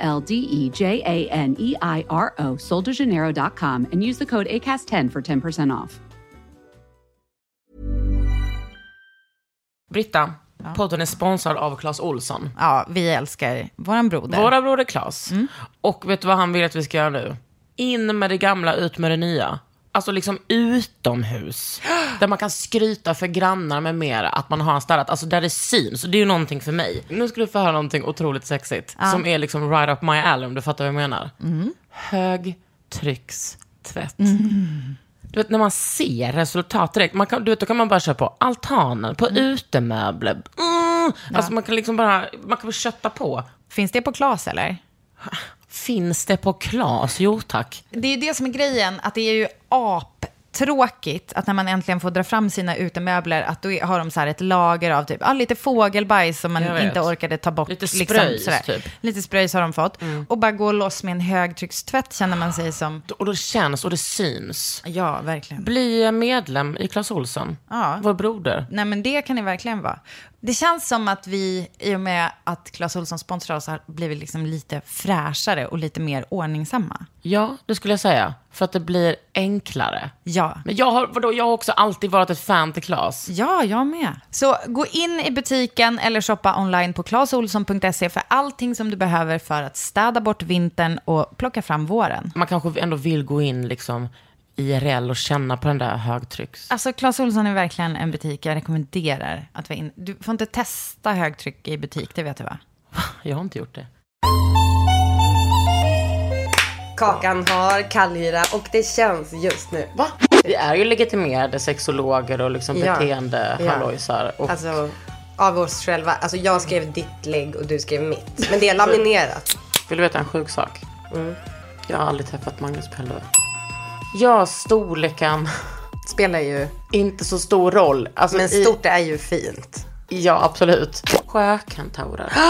L D E J A N E I R O, soldejaneiro.com, and use the code ACAST10 for 10% off. Britta, podden är sponsrad av Clas Olsson. Ja, vi älskar våran broder. Våra broder Clas. Och vet du vad han vill att vi ska göra nu? In med det gamla, ut med det nya. Alltså liksom utomhus. Där man kan skryta för grannar med mera att man har städat. Alltså där det syns. Det är ju någonting för mig. Nu ska du få höra någonting otroligt sexigt. Som är liksom right up my alley om du fattar vad jag menar. Högtryckstvätt. Du vet när man ser resultat direkt. Man kan, du vet, då kan man bara köra på altanen, på utemöbler. Mm. Alltså man kan liksom bara, man kan bara kötta på. Finns det på Klas eller? Finns det på Klas? Jo tack. Det är det som är grejen, att det är ju aptråkigt att när man äntligen får dra fram sina utemöbler, att då har de så ett lager av typ, ja, lite fågelbajs som man inte orkade ta bort. Lite spröjs, typ. Lite spröjs har de fått. Och bara gå loss med en högtryckstvätt känner man sig som, Och det känns och det syns. ja, verkligen. Bli medlem i Clas Ohlson. Ja. Vår broder. Nej, men det kan det verkligen vara. Det känns som att vi, i och med att Clas Ohlson sponsrar oss, har blivit liksom lite fräschare och lite mer ordningsamma. Ja, det skulle jag säga. För att det blir enklare. Ja. Men jag har, vadå, jag har också alltid varit ett fan till Clas. Ja, jag med. Så gå in i butiken eller shoppa online på claesolsson.se för allting som du behöver för att städa bort vintern och plocka fram våren. Man kanske ändå vill gå in liksom IRL och känna på den där högtrycks... Alltså, Clas Ohlson är verkligen en butik jag rekommenderar att vara in. Du får inte testa högtryck i butik, det vet du va? Jag har inte gjort det. Kakan har kallhyra och det känns just nu. Va? Vi är ju legitimerade sexologer och liksom Ja. beteende Ja. Och Alltså av oss själva. Alltså jag skrev ditt lägg och du skrev mitt. Men det är laminerat. Vill du veta en sjuk sak? Mm. Jag har aldrig träffat Magnus Pellöv. Ja, storleken. Spelar ju. Inte så stor roll. Alltså, Men i- stort är ju fint. Ja, absolut. Sjökentaurer.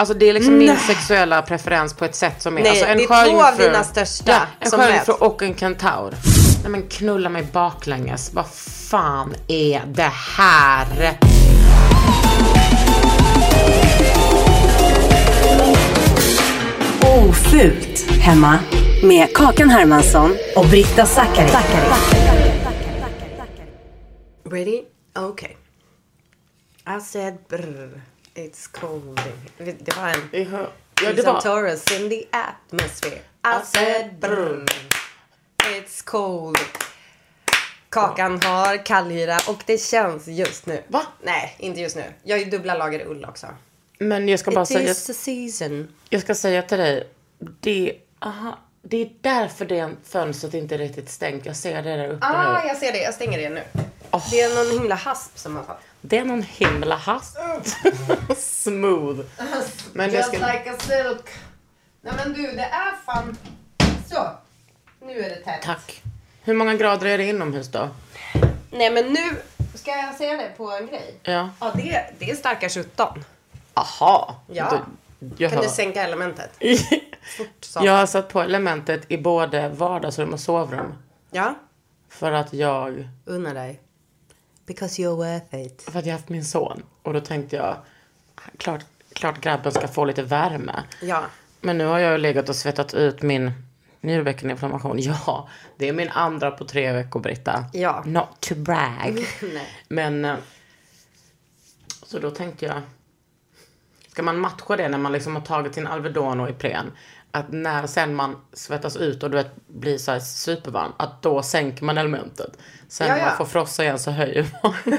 Alltså det är liksom min sexuella preferens på ett sätt som är... Nej, alltså, en det är två av dina största Ja, en som sjöjungfru och en kentaur. Nej men knulla mig baklänges. Vad fan är det här? Ofult hemma med Kakan Hermansson och Britta Zackari. Ready? Okay. I said brr. It's cold. Det var en... Ja, det var... Taurus in the atmosphere. I said brr. It's cold. Kakan har kallhyra och det känns just nu. Va? Nej, inte just nu. Jag ju dubbla lager ull också. Men jag ska bara It säga... is the season. Jag ska säga till dig. Det... Aha. Det är därför det fönstret inte är riktigt stängt. Jag ser det där uppe Ah, nu. jag ser det. Jag stänger det nu. Det är någon himla hasp som har fått. Det är någon himla hast. Smooth. Men jag ska... like a silk. Nej men du, det är fan... Så. Nu är det tätt. Tack. Hur många grader är det inomhus då? Nej men nu ska jag säga det på en grej. Ja. Ja, det, det är starka 17. Aha. Ja. Du, jag, Kan har, du sänka elementet? Fort jag har satt på elementet i både vardagsrum och sovrum. Ja. För att jag, Unna dig. Because you're worth it. för att jag har haft min son. Och då tänkte jag, klart, klart grabben ska få lite värme. Ja. Men nu har jag legat och svettat ut min njurbäckeninflammation. Ja, det är min andra på tre veckor, Britta. Ja. Not to brag. Nej. Men, eh, så då tänkte jag, ska man matcha det när man liksom har tagit sin Alvedon och Ipren? Att när sen man svettas ut och du vet, blir så här supervarm, att då sänker man elementet. Sen när man får frossa igen så höjer man.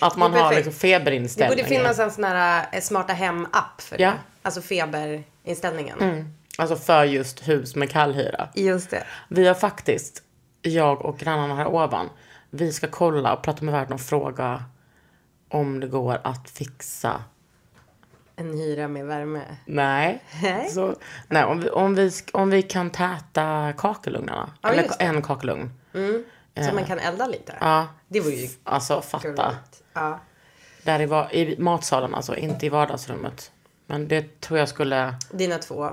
att man Det har liksom Det feberinställningar. borde finnas en sån här eh, smarta hem-app för det. Alltså feberinställningen. Alltså för just hus med kallhyra. Just det. Vi har faktiskt, jag och grannarna här ovan, vi ska kolla och prata med världen och fråga om det går att fixa En hyra med värme. Nej. Så, nej om, vi, om, vi, om vi kan täta kakelugnarna. Ja, eller en kakelugn. Så man kan elda lite. Ja. Det var ju Alltså fatta. gulligt. Ja. Där i, i matsalen alltså, inte i vardagsrummet. Men det tror jag skulle... Dina två.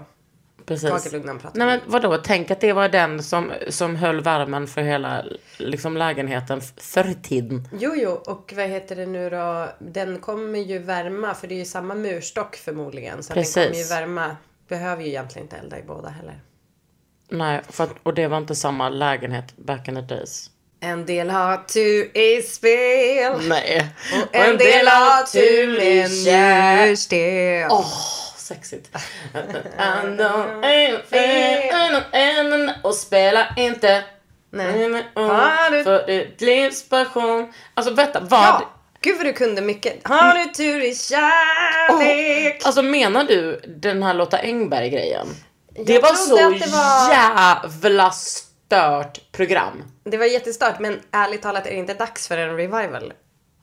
Precis. Kakelugnan pratar Nej men vadå, tänk att det var den som, som höll värmen för hela liksom, lägenheten förr i tiden. Jo, jo, och vad heter det nu då? Den kommer ju värma, för det är ju samma murstock förmodligen. Så Precis. den kommer ju värma. Behöver ju egentligen inte elda i båda heller. Nej, att, och det var inte samma lägenhet back in the days. En del har tur i spel. Nej. Och en del har tur med njursten. Åh, sexigt. Och spela inte. Nej. Har du- För ditt livs passion. Alltså vänta, vad? Ja, gud vad du kunde mycket. Har du tur i kärlek? Alltså menar du den här Lotta Engberg-grejen? Det Jag var så det var- jävla stört program. Det var jättestört, men ärligt talat är det inte dags för en revival.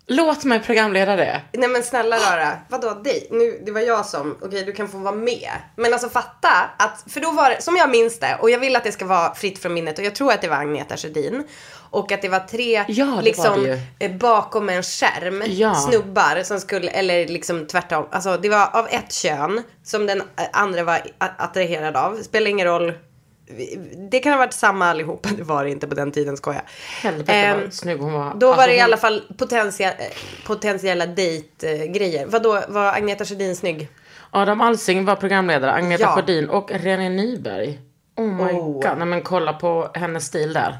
Låt mig programleda det. Nej men snälla rara, vadå dig? Nu, det var jag som, okej du kan få vara med. Men alltså fatta att, för då var det, som jag minns det, och jag vill att det ska vara fritt från minnet och jag tror att det var Agneta Sjödin. Och att det var tre, Ja, det var liksom det ju. eh, bakom en skärm, Ja. snubbar som skulle, eller liksom tvärtom. Alltså det var av ett kön som den eh, andra var attraherad av. Spelar ingen roll. Det kan ha varit samma allihopa, det var det inte på den tiden skoja. Helvete Ehm, vad snygg hon var. då var Alltså, det i alla fall potentia, potentiella dejtgrejer. Vadå, var Agneta Sjödin snygg? Adam Alsing var programledare, Agneta Ja. Sjödin och René Nyberg. Oh my Oh. god, nej men kolla på hennes stil där.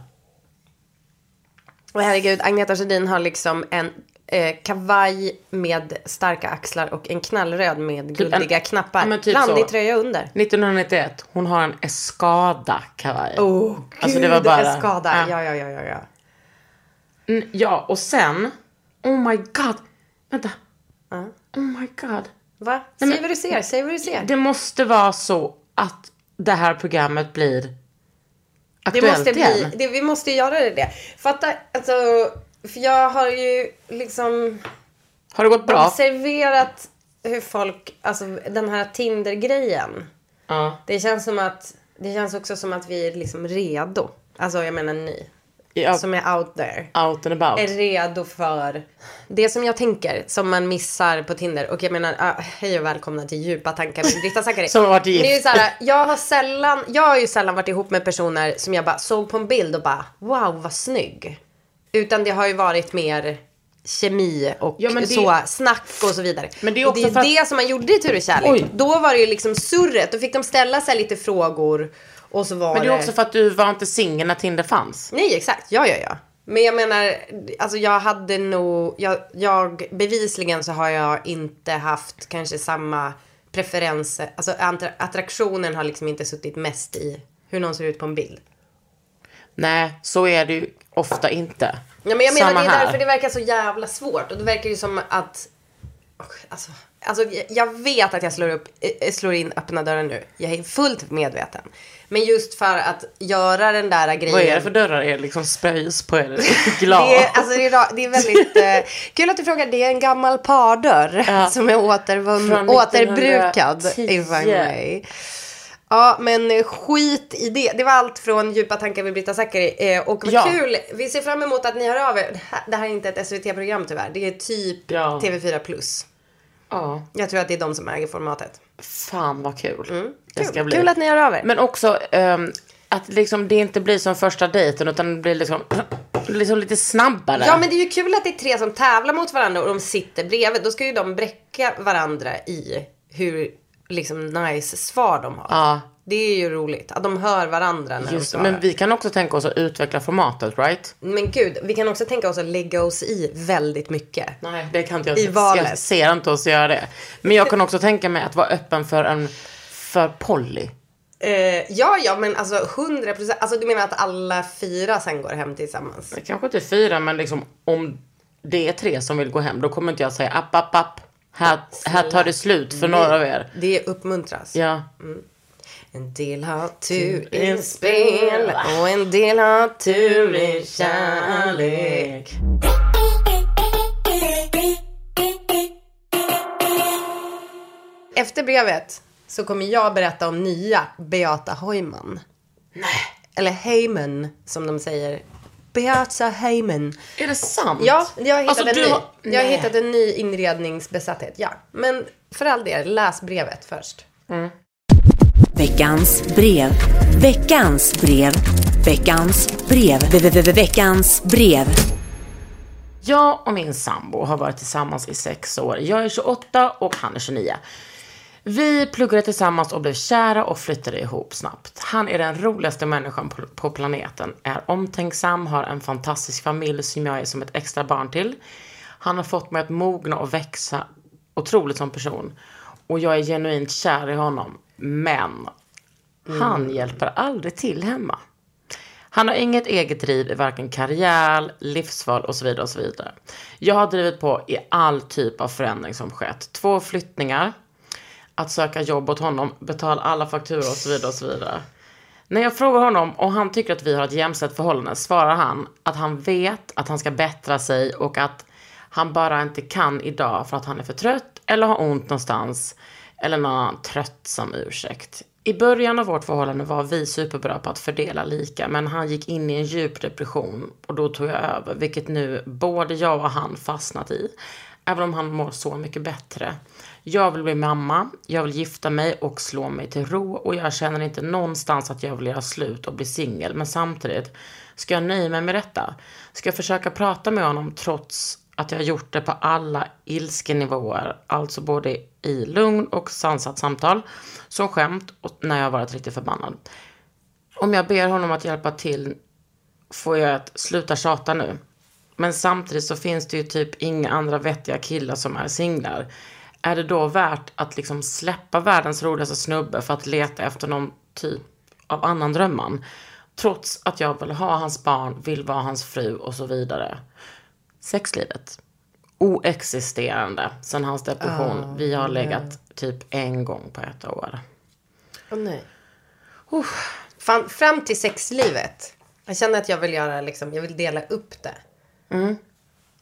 Och herregud, Agneta Sjödin har liksom en eh, kavaj med starka axlar och en knallröd med guldiga Typ knappar. ja, typ Randig så. tröja under. 1991, hon har en Escada-kavaj. Oh, gud, Alltså, det var bara- skada. ja. Ja, ja, ja, ja, ja. Mm, Ja, och sen, oh my god, vänta. Oh my god. Va? Säg vad du ser, säg vad du ser. Det måste vara så att det här programmet blir Det aktuellt måste bli, igen. det, vi måste göra det. det. Fatta, alltså, för jag har ju liksom Har det gått bra? observerat hur folk, alltså den här Tinder-grejen. Ja. Det känns som att, det känns också som att vi är liksom redo. Alltså jag menar ni. Ja, Som är out there. out and about. Är redo för det som jag tänker, som man missar på Tinder. Och jag menar, ah, hej och välkomna till djupa tankar med Britta Zackari. Som har varit gift. Det är ju så här, jag har sällan, jag har ju sällan varit ihop med personer som jag bara såg på en bild och bara, wow vad snygg. Utan det har ju varit mer kemi och Ja, det- så, snack och så vidare. Men det är och också det är att- det som man gjorde i Tur och kärlek. Oj. Då var det ju liksom surret, då fick de ställa sig lite frågor. Och så var Men det är också för att du var inte singel när Tinder fanns. Nej, exakt. Ja, ja, ja. Men jag menar, alltså jag hade nog, jag, jag bevisligen så har jag inte haft kanske samma preferenser. Alltså attra- attraktionen har liksom inte suttit mest i hur någon ser ut på en bild. Nej, så är det ju ofta inte. Ja, men jag menar Samma det är här. därför det verkar så jävla svårt. Och det verkar ju som att... Alltså, alltså jag vet att jag slår, upp, eh, slår in öppna dörrar nu. Jag är fullt medveten. Men just för att göra den där grejen. Vad är det för dörrar? Är det liksom spröjs på er glas? Det är, alltså det, är, det är väldigt eh, kul att du frågar. Det är en gammal pardörr Ja. som är återvunn, Från återbrukad. 1910. I may. Ja, men skit i det. Det var allt från Djupa tankar med Britta Zackari. Eh, och vad Ja. kul. Vi ser fram emot att ni hör av er. Det här- Det är inte ett SVT-program tyvärr. Det är typ Ja. TV4 Plus. Ja, Jag tror att det är de som äger formatet. fan vad kul. Det Mm. Kul, ska bli. kul att ni hör av er. Men också ehm, att liksom det inte blir som första dejten utan det blir liksom, liksom lite snabbare. Ja men det är ju kul att det är tre som tävlar mot varandra och de sitter bredvid. Då ska ju de bräcka varandra i hur liksom nice svar de har. Ja. Det är ju roligt att de hör varandra när Just, de svarar. men vi kan också tänka oss att utveckla formatet, right? Men gud, vi kan också tänka oss att lägga oss i väldigt mycket. Nej, det kan inte jag I valet. Jag ser inte oss göra det. Men jag kan också tänka mig att vara öppen för en, för Polly. Eh, ja, ja, men alltså 100 procent. Alltså du menar att alla fyra sen går hem tillsammans? Kanske inte fyra, men liksom om det är tre som vill gå hem, då kommer inte jag säga app, app, app. Här, här tar det slut för några av er. Det uppmuntras. Ja. En del har tur i spel och en del har tur i kärlek. efter brevet så kommer jag berätta om nya Beata Heumann. Nej. Eller Heyman som de säger. Beata Heyman. Är det sant? Ja, jag har hittat, Alltså, en, ny. har- Jag hittat en ny inredningsbesatthet. Ja, men för all del, läs brevet först. Veckans brev. Veckans brev. Veckans brev. Ve- ve- ve- Veckans brev. Jag och min sambo har varit tillsammans i sex år. Jag är 28 och han är 29. Vi pluggade tillsammans och blev kära och flyttade ihop snabbt. Han är den roligaste människan på, på planeten, är omtänksam, har en fantastisk familj som jag är som ett extra barn till. Han har fått mig att mogna och växa otroligt som person. Och jag är genuint kär i honom. Men han hjälper aldrig till hemma. Han har inget eget driv i varken karriär, livsval och så vidare och så vidare. Jag har drivit på i all typ av förändring som skett. Två flyttningar, att söka jobb åt honom, betala alla fakturor och så vidare och så vidare. När jag frågar honom och han tycker att vi har ett jämställt förhållande svarar han att han vet att han ska bättra sig och att han bara inte kan idag för att han är för trött eller har ont någonstans eller någon annan tröttsam ursäkt. I början av vårt förhållande var vi superbra på att fördela lika men han gick in i en djup depression och då tog jag över vilket nu både jag och han fastnat i. Även om han mår så mycket bättre. Jag vill bli mamma, jag vill gifta mig och slå mig till ro och jag känner inte någonstans att jag vill göra slut och bli singel. Men samtidigt, ska jag nöja mig med detta? Ska jag försöka prata med honom trots att jag har gjort det på alla ilskenivåer, alltså både i lugn och sansat samtal, som skämt och när jag har varit riktigt förbannad. Om jag ber honom att hjälpa till får jag att sluta tjata nu. Men samtidigt så finns det ju typ inga andra vettiga killar som är singlar. Är det då värt att liksom släppa världens roligaste snubbe för att leta efter någon typ av annan drömman? Trots att jag vill ha hans barn, vill vara hans fru och så vidare. Sexlivet. Oexisterande sen hans depression. Vi har legat typ en gång på ett år. Åh nej. Fan, fram till sexlivet. Jag känner att jag vill göra liksom, jag vill dela upp det.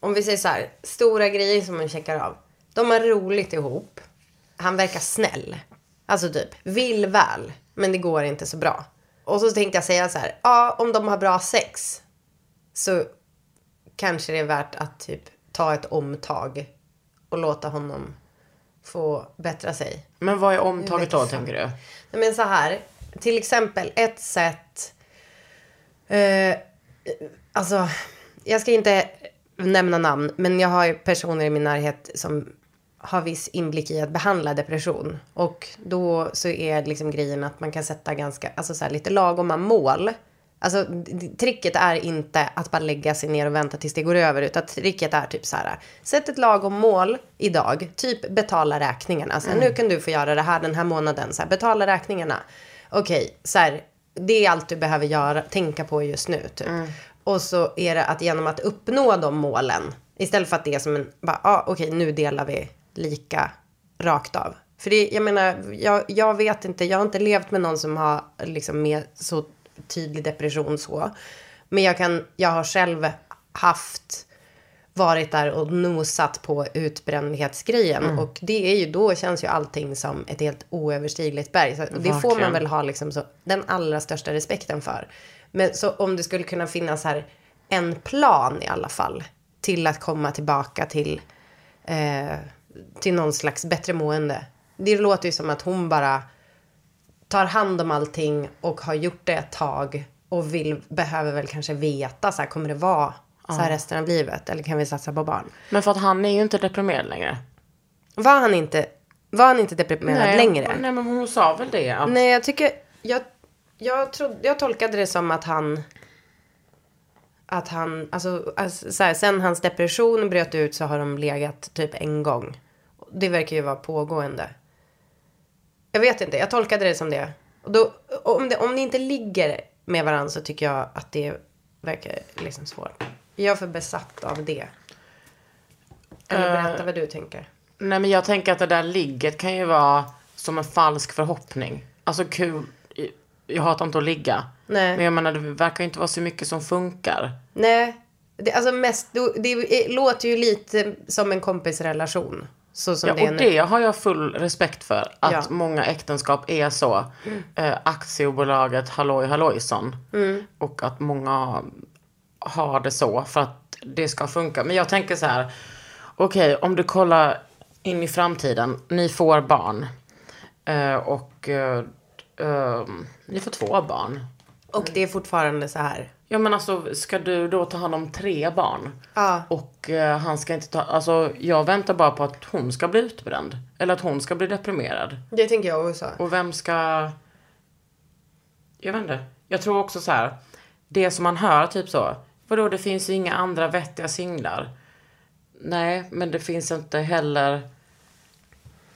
Om vi säger så här, stora grejer som man checkar av. De har roligt ihop. Han verkar snäll. Alltså typ, vill väl. Men det går inte så bra. Och så tänkte jag säga så här, ja om de har bra sex. Så kanske det är värt att typ ta ett omtag. Och låta honom få bättra sig. Men vad är omtaget då, tänker du? Nej, men så här, till exempel ett sätt. Eh, alltså, jag ska inte nämna namn, men jag har personer i min närhet som har viss inblick i att behandla depression. Och då så är liksom grejen att man kan sätta ganska, alltså så här, lite lagoma mål. Alltså tricket är inte att bara lägga sig ner och vänta tills det går över. Utan tricket är typ så här. Sätt ett lagom mål idag. Typ betala räkningarna. Så här, Nu kan du få göra det här den här månaden. Så här, betala räkningarna. Okej, så här. Det är allt du behöver göra, tänka på just nu. Typ. Och så är det att genom att uppnå de målen. Istället för att det är som en, bara, ah, okej nu delar vi lika rakt av. För det, jag menar, jag, jag vet inte, jag har inte levt med någon som har liksom med så tydlig depression så. Men jag kan, jag har själv haft, varit där och nosat på utbrändhetsgrejen. Och det är ju, då känns ju allting som ett helt oöverstigligt berg. Så det får man väl ha liksom så, den allra största respekten för. Men så om det skulle kunna finnas här en plan i alla fall. Till att komma tillbaka till, eh, till någon slags bättre mående. Det låter ju som att hon bara tar hand om allting och har gjort det ett tag och vill, behöver väl kanske veta så här, kommer det vara så här resten av livet eller kan vi satsa på barn? Men för att han är ju inte deprimerad längre. Var han inte, var han inte deprimerad längre? Nej, men hon sa väl det. Att, Nej, jag tycker, jag, jag, trodde, jag tolkade det som att han, att han, alltså, alltså så här, sen hans depression bröt ut så har de legat typ en gång. Det verkar ju vara pågående. Jag vet inte, jag tolkade det som det. Och då, om, det, om ni inte ligger med varandra så tycker jag att det verkar liksom svårt. Jag är för besatt av det. Eller berätta vad du tänker. Nej, men jag tänker att det där ligget kan ju vara som en falsk förhoppning. Alltså kul. Jag hatar inte att ligga. Nej. Men jag menar, det verkar inte vara så mycket som funkar. Nej, det, alltså mest, det, det låter ju lite som en kompisrelation. Så som Ja, det är och nu. det har jag full respekt för. Att Ja. många äktenskap är så. Eh, aktiebolaget Halloj Hallojsson. Och att många har det så för att det ska funka. Men jag tänker så här. Okej, om du kollar in i framtiden. Ni får barn. Eh, och eh, eh, ni får två barn. Och det är fortfarande så här. Ja men alltså ska du då ta hand om tre barn? Ja. Och eh, han ska inte ta, alltså jag väntar bara på att hon ska bli utbränd. Eller att hon ska bli deprimerad. Det tänker jag också. Och vem ska... Jag vet inte. Jag tror också så här. Det som man hör typ så. Vadå det finns ju inga andra vettiga singlar. Nej men det finns inte heller.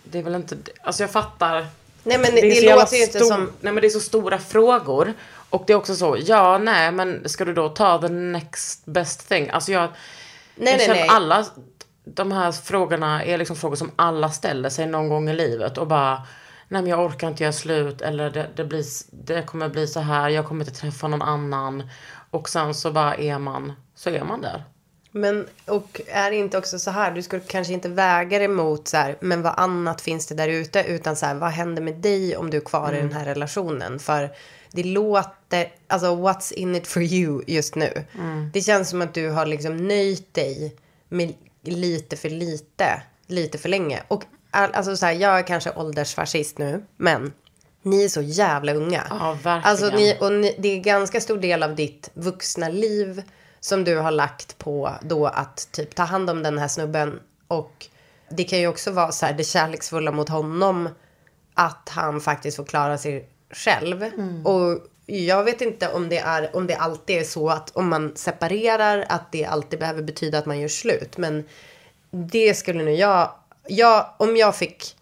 Det är väl inte, alltså jag fattar. Nej men Det, det, låter ju inte stor- som... Nej men det är så stora frågor. Och det är också så, ja nej men ska du då ta the next best thing? Alltså jag, Nej, jag känner nej. alla de här frågorna är liksom frågor som alla ställer sig någon gång i livet och bara Nej men jag orkar inte göra slut eller det, det, blir, det kommer bli så här, jag kommer inte träffa någon annan. Och sen så bara är man, så är man där. Men, och är det inte också så här, du skulle kanske inte väga det mot så här, men vad annat finns det där ute, utan så här, vad händer med dig om du är kvar i den här relationen? För det låter, alltså what's in it for you just nu? Det känns som att du har liksom nöjt dig med lite för lite, lite för länge. Och all, alltså så här, jag är kanske åldersfascist nu, men ni är så jävla unga. Ja, verkligen. Alltså ni, och ni, det är ganska stor del av ditt vuxna liv som du har lagt på då att typ ta hand om den här snubben. Och det kan ju också vara så här det kärleksfulla mot honom att han faktiskt får klara sig själv. Och jag vet inte om det, är, om det alltid är så att om man separerar att det alltid behöver betyda att man gör slut. Men det skulle nu jag, jag om jag fick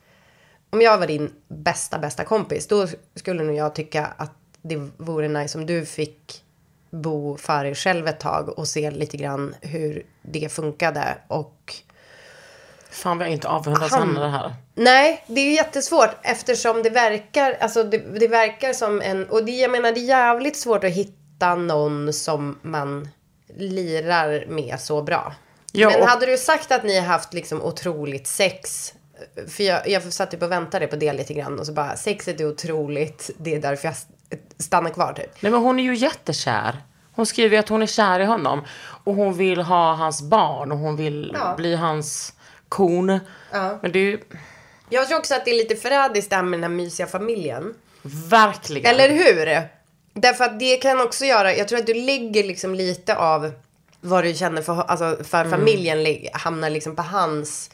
om jag var din bästa, bästa kompis, då skulle nog jag tycka att det vore nice om du fick bo för dig själv ett tag och se lite grann hur det funkade. Och Fan vad jag inte avundas Han- henne det här. nej, det är ju jättesvårt eftersom det verkar, alltså det, det verkar som en, och det, jag menar det är jävligt svårt att hitta någon som man lirar med så bra. Ja, Men hade du sagt att ni har haft liksom otroligt sex för jag, jag satt typ och väntade på det lite grann och så bara sexet är otroligt, det är därför jag st- stannar kvar typ. Nej men hon är ju jättekär. Hon skriver ju att hon är kär i honom. Och hon vill ha hans barn och hon vill Ja. bli hans kon. Ja. Men det är ju Jag tror också att det är lite förrädiskt det här med den här mysiga familjen. verkligen. Eller hur? Därför att det kan också göra, jag tror att du lägger liksom lite av vad du känner för, alltså för familjen lig- hamnar liksom på hans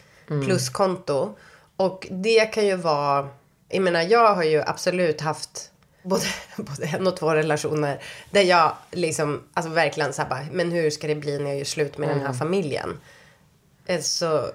pluskonto. Och det kan ju vara, jag menar jag har ju absolut haft både, både en och två relationer där jag liksom, alltså verkligen så här bara, men hur ska det bli när jag gör slut med den här familjen? Eh, Så,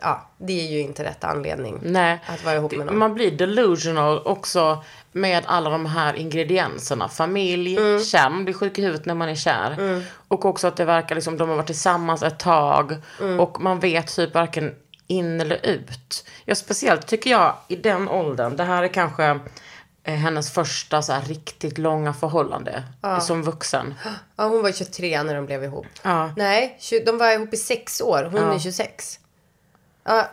ja, det är ju inte rätt anledning Nej. att vara ihop med någon. Man blir delusional också med alla de här ingredienserna. Familj, Mm. kär. Man blir sjuk i huvudet när man är kär. Och också att det verkar liksom, de har varit tillsammans ett tag. Mm. Och man vet typ varken in eller ut. Ja, speciellt tycker jag i den åldern. Det här är kanske hennes första så här riktigt långa förhållande. Som vuxen. Ja, hon var 23 när de blev ihop. Ja. Nej, de var ihop i sex år. Hon är 26. Ja,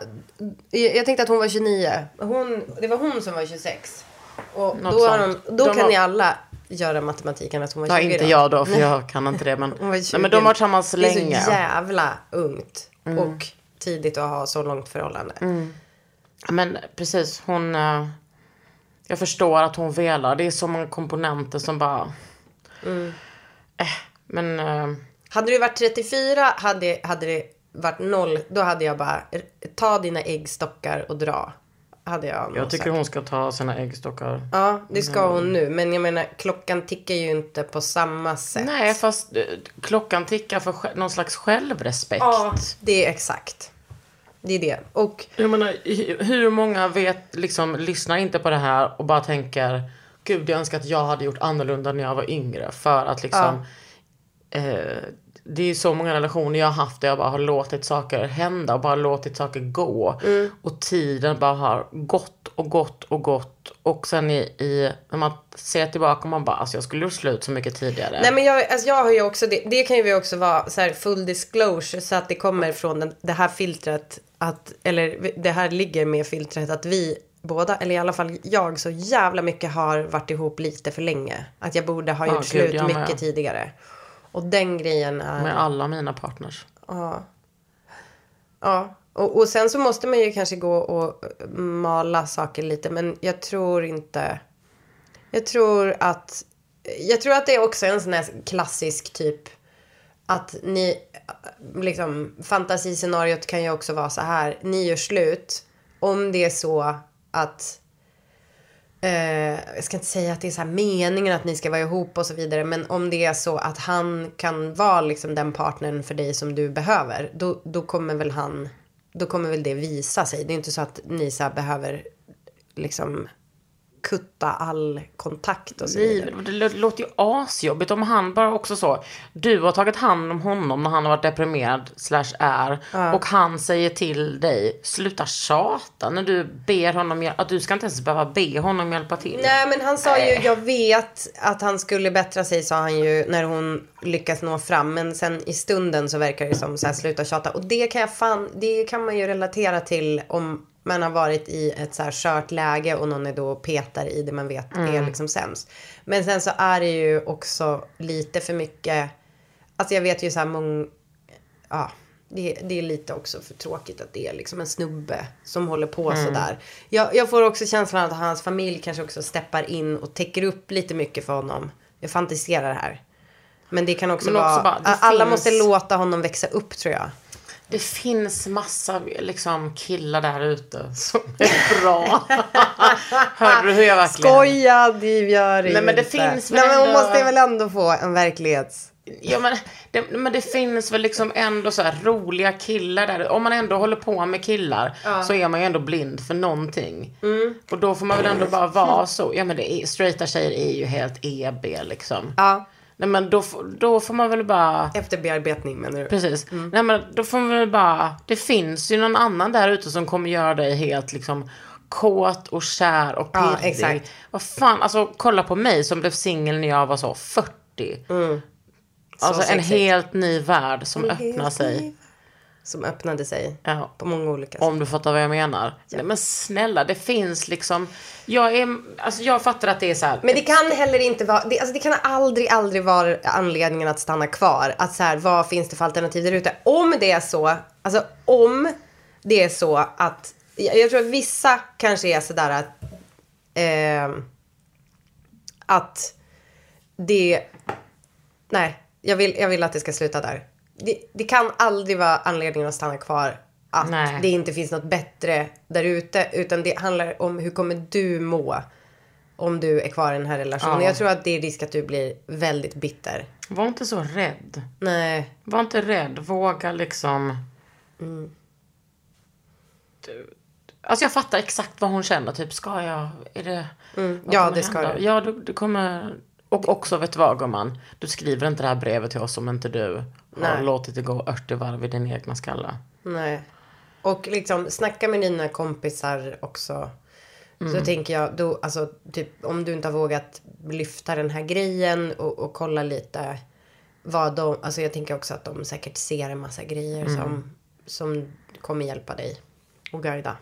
jag tänkte att hon var 29. Hon, det var hon som var 26. Och Något då, de, då De kan har- ni alla göra matematiken att hon var 20 Ja, inte jag då, för jag kan inte det. Men, Hon var 20. nej, men de har varit tillsammans Det är länge. så jävla ungt. Mm. Och tidigt att ha så långt förhållande. Men precis, hon... jag förstår att hon velar. Det är så många komponenter som bara... Eh, men... eh, Hade du varit 34 hade, hade det varit noll. Då hade jag bara, ta dina äggstockar och dra. Hade jag jag tycker sagt. hon ska ta sina äggstockar. Ja, det ska hon nu. Men jag menar, klockan tickar ju inte på samma sätt. Nej, fast eh, klockan tickar för någon slags självrespekt. Ja, det är exakt. Det är det. Och Jag menar, hu- hur många vet, liksom, lyssnar inte på det här och bara tänker Gud, jag önskar att jag hade gjort annorlunda när jag var yngre. För att liksom... Eh, det är så många relationer jag har haft där jag bara har låtit saker hända och bara låtit saker gå. Mm. Och tiden bara har gått och gått och gått. Och sen i, i när man ser tillbaka man bara, alltså jag skulle gjort slut så mycket tidigare. Nej men jag, alltså jag har ju också det, det kan ju också vara så här full disclosure så att det kommer från den, det här filtret att, eller det här ligger med filtret att vi båda, eller i alla fall jag, så jävla mycket har varit ihop lite för länge. Att jag borde ha Ja, gjort gud, slut mycket tidigare. Och den grejen är... Med alla mina partners. Ja. Ja. Och, och sen så måste man ju kanske gå och mala saker lite. Men jag tror inte... Jag tror att... Jag tror att det är också en sån här klassisk typ... Att ni... Liksom, fantasiscenariot kan ju också vara så här. Ni gör slut. Om det är så att... Eh, jag ska inte säga att det är så här meningen att ni ska vara ihop och så vidare. Men om det är så att han kan vara liksom den partnern för dig som du behöver. Då, då kommer väl han, då kommer väl det visa sig. Det är inte så att ni så här behöver liksom kutta all kontakt och så vidare. Nej, det lå- låter ju asjobbigt om han bara också så. Du har tagit hand om honom när han har varit deprimerad slash är. Och han säger till dig, sluta tjata när du ber honom. Att du ska inte ens behöva be honom hjälpa till. Nej men han sa ju, jag vet att han skulle bättra sig sa han ju när hon lyckas nå fram. Men sen i stunden så verkar det som så här sluta tjata. Och det kan jag fan, det kan man ju relatera till om man har varit i ett så här skört läge och någon är då och petar i det man vet är liksom sämst. Men sen så är det ju också lite för mycket, alltså jag vet ju så här många, ja, det, det är lite också för tråkigt att det är liksom en snubbe som håller på sådär. Jag, jag får också känslan att hans familj kanske också steppar in och täcker upp lite mycket för honom. Jag fantiserar här. Men det kan också Men också vara, bara, alla finns- måste låta honom växa upp tror jag. Det finns massa liksom, killar där ute som är bra. Hörde du hur jag verkligen... Skoja, det gör Nej, men det inte. finns väl Nej, men hon måste väl ändå få en verklighets... Ja, men, det, men det finns väl liksom ändå så här roliga killar där. Om man ändå håller på med killar så är man ju ändå blind för någonting. Mm. Och då får man väl ändå bara vara så. Ja men det är, straighta tjejer är ju helt EB liksom. Ja, Nej men då, då får man väl bara... efter bearbetning menar du? Precis. Nej men då får man väl bara... Det finns ju någon annan där ute som kommer göra dig helt liksom kåt och kär och pirrig. Ja, exakt. Vad fan, alltså kolla på mig som blev singel när jag var så 40. Alltså en sexigt. helt ny värld som öppnar sig. Som öppnade sig Ja. på många olika sätt. Om du fattar vad jag menar. Nej, men snälla, det finns liksom... Jag, är, alltså jag fattar att det är så här... Men det kan heller inte vara, det, alltså det kan aldrig, aldrig vara anledningen att stanna kvar. Att så här, vad finns det för alternativ där ute? Om det är så, alltså om det är så att, jag, jag tror att vissa kanske är sådär att, eh, att det, nej, jag vill, jag vill att det ska sluta där. Det, det kan aldrig vara anledningen att stanna kvar att Nej. det inte finns något bättre där ute. Utan det handlar om hur kommer du må om du är kvar i den här relationen. Ja. Jag tror att det är risk att du blir väldigt bitter. Var inte så rädd. Nej. Var inte rädd. Våga liksom... Mm. Du, alltså jag fattar exakt vad hon känner. Typ, ska jag? Är det... Mm. Ja, det ska du. Ja, du, du kommer... Och också, vet du vad gumman? Du skriver inte det här brevet till oss om inte du har Nej. låtit det gå 80 varv i din egna skalle. Nej. Och liksom snacka med dina kompisar också. Mm. Så tänker jag, då, alltså, typ, om du inte har vågat lyfta den här grejen och, och kolla lite vad de, alltså jag tänker också att de säkert ser en massa grejer Mm. som, som kommer hjälpa dig och guida.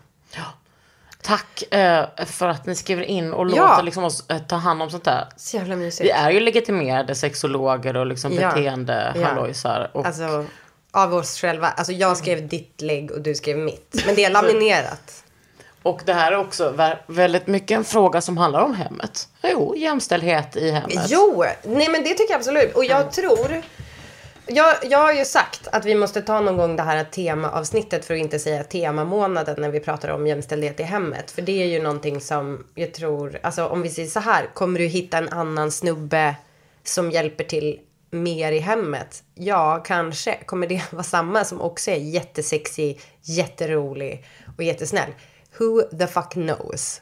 Tack eh, för att ni skriver in och Ja. låter liksom oss eh, ta hand om sånt där. Så jävla mysigt. Vi är ju legitimerade sexologer och liksom Ja. beteende Ja. Och Alltså av oss själva. Alltså jag skrev ditt lägg och du skrev mitt. Men det är laminerat. Och det här är också vä- väldigt mycket en fråga som handlar om hemmet. Jo, jämställdhet i hemmet. Jo, nej men det tycker jag absolut. Och jag tror... Jag, jag har ju sagt att vi måste ta någon gång det här temaavsnittet för att inte säga temamånaden när vi pratar om jämställdhet i hemmet. För det är ju någonting som jag tror, alltså om vi säger så här, kommer du hitta en annan snubbe som hjälper till mer i hemmet? Ja, kanske. Kommer det vara samma som också är jättesexig, jätterolig och jättesnäll? Who the fuck knows?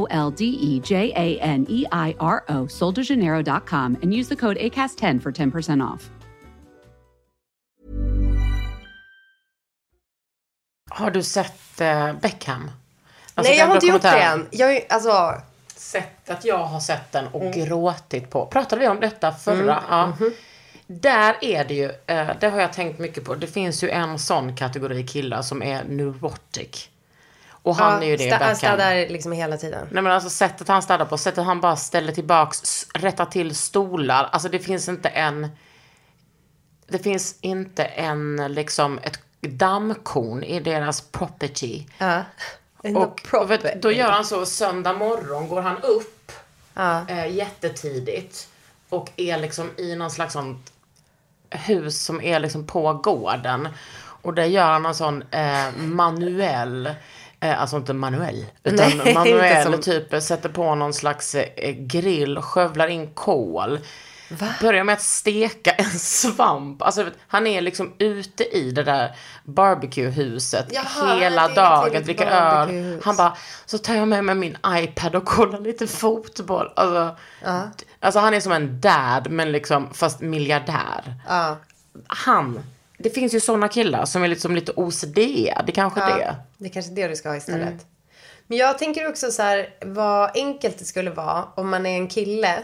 L D E J A N E I R O, soldejaneiro.com, and use the code ACAST10 for 10% off. Har du sett eh, Beckham? Alltså, Nej, jag har inte gjort det än. Jag, är- alltså, Sättet jag har sett den och Mm. gråtit på. Pratade vi om detta förra? Ja. Mhm. Där är det ju, eh, det har jag tänkt mycket på. Det finns ju en sån kategori killar som är neurotic. Och han ja, är ju det, sta- Han städar liksom hela tiden. Nej men alltså sättet han städar på, sättet han bara ställer tillbaks, rättar till stolar. Alltså det finns inte en... Det finns inte en, liksom, ett dammkorn i deras property. Ja. Och vet, då gör han så, söndag morgon går han upp Ja. eh, jättetidigt. Och är liksom i någon slags sånt hus som är liksom på gården. Och där gör han en sån eh, manuell, alltså inte manuell, utan Nej, manuell som- typ, sätter på någon slags eh, grill, skövlar in kol. Börjar med att steka en svamp. Alltså, han är liksom ute i det där barbecuehuset Jaha, hela dagen, dricker öl. Han bara, så tar jag med mig min iPad och kollar lite fotboll. Alltså, alltså han är som en dad, men liksom, fast miljardär. Ja. Han, det finns ju sådana killar som är liksom lite OCD, det är kanske det. Det är kanske det du ska ha istället. Mm. Men jag tänker också så här, vad enkelt det skulle vara om man är en kille,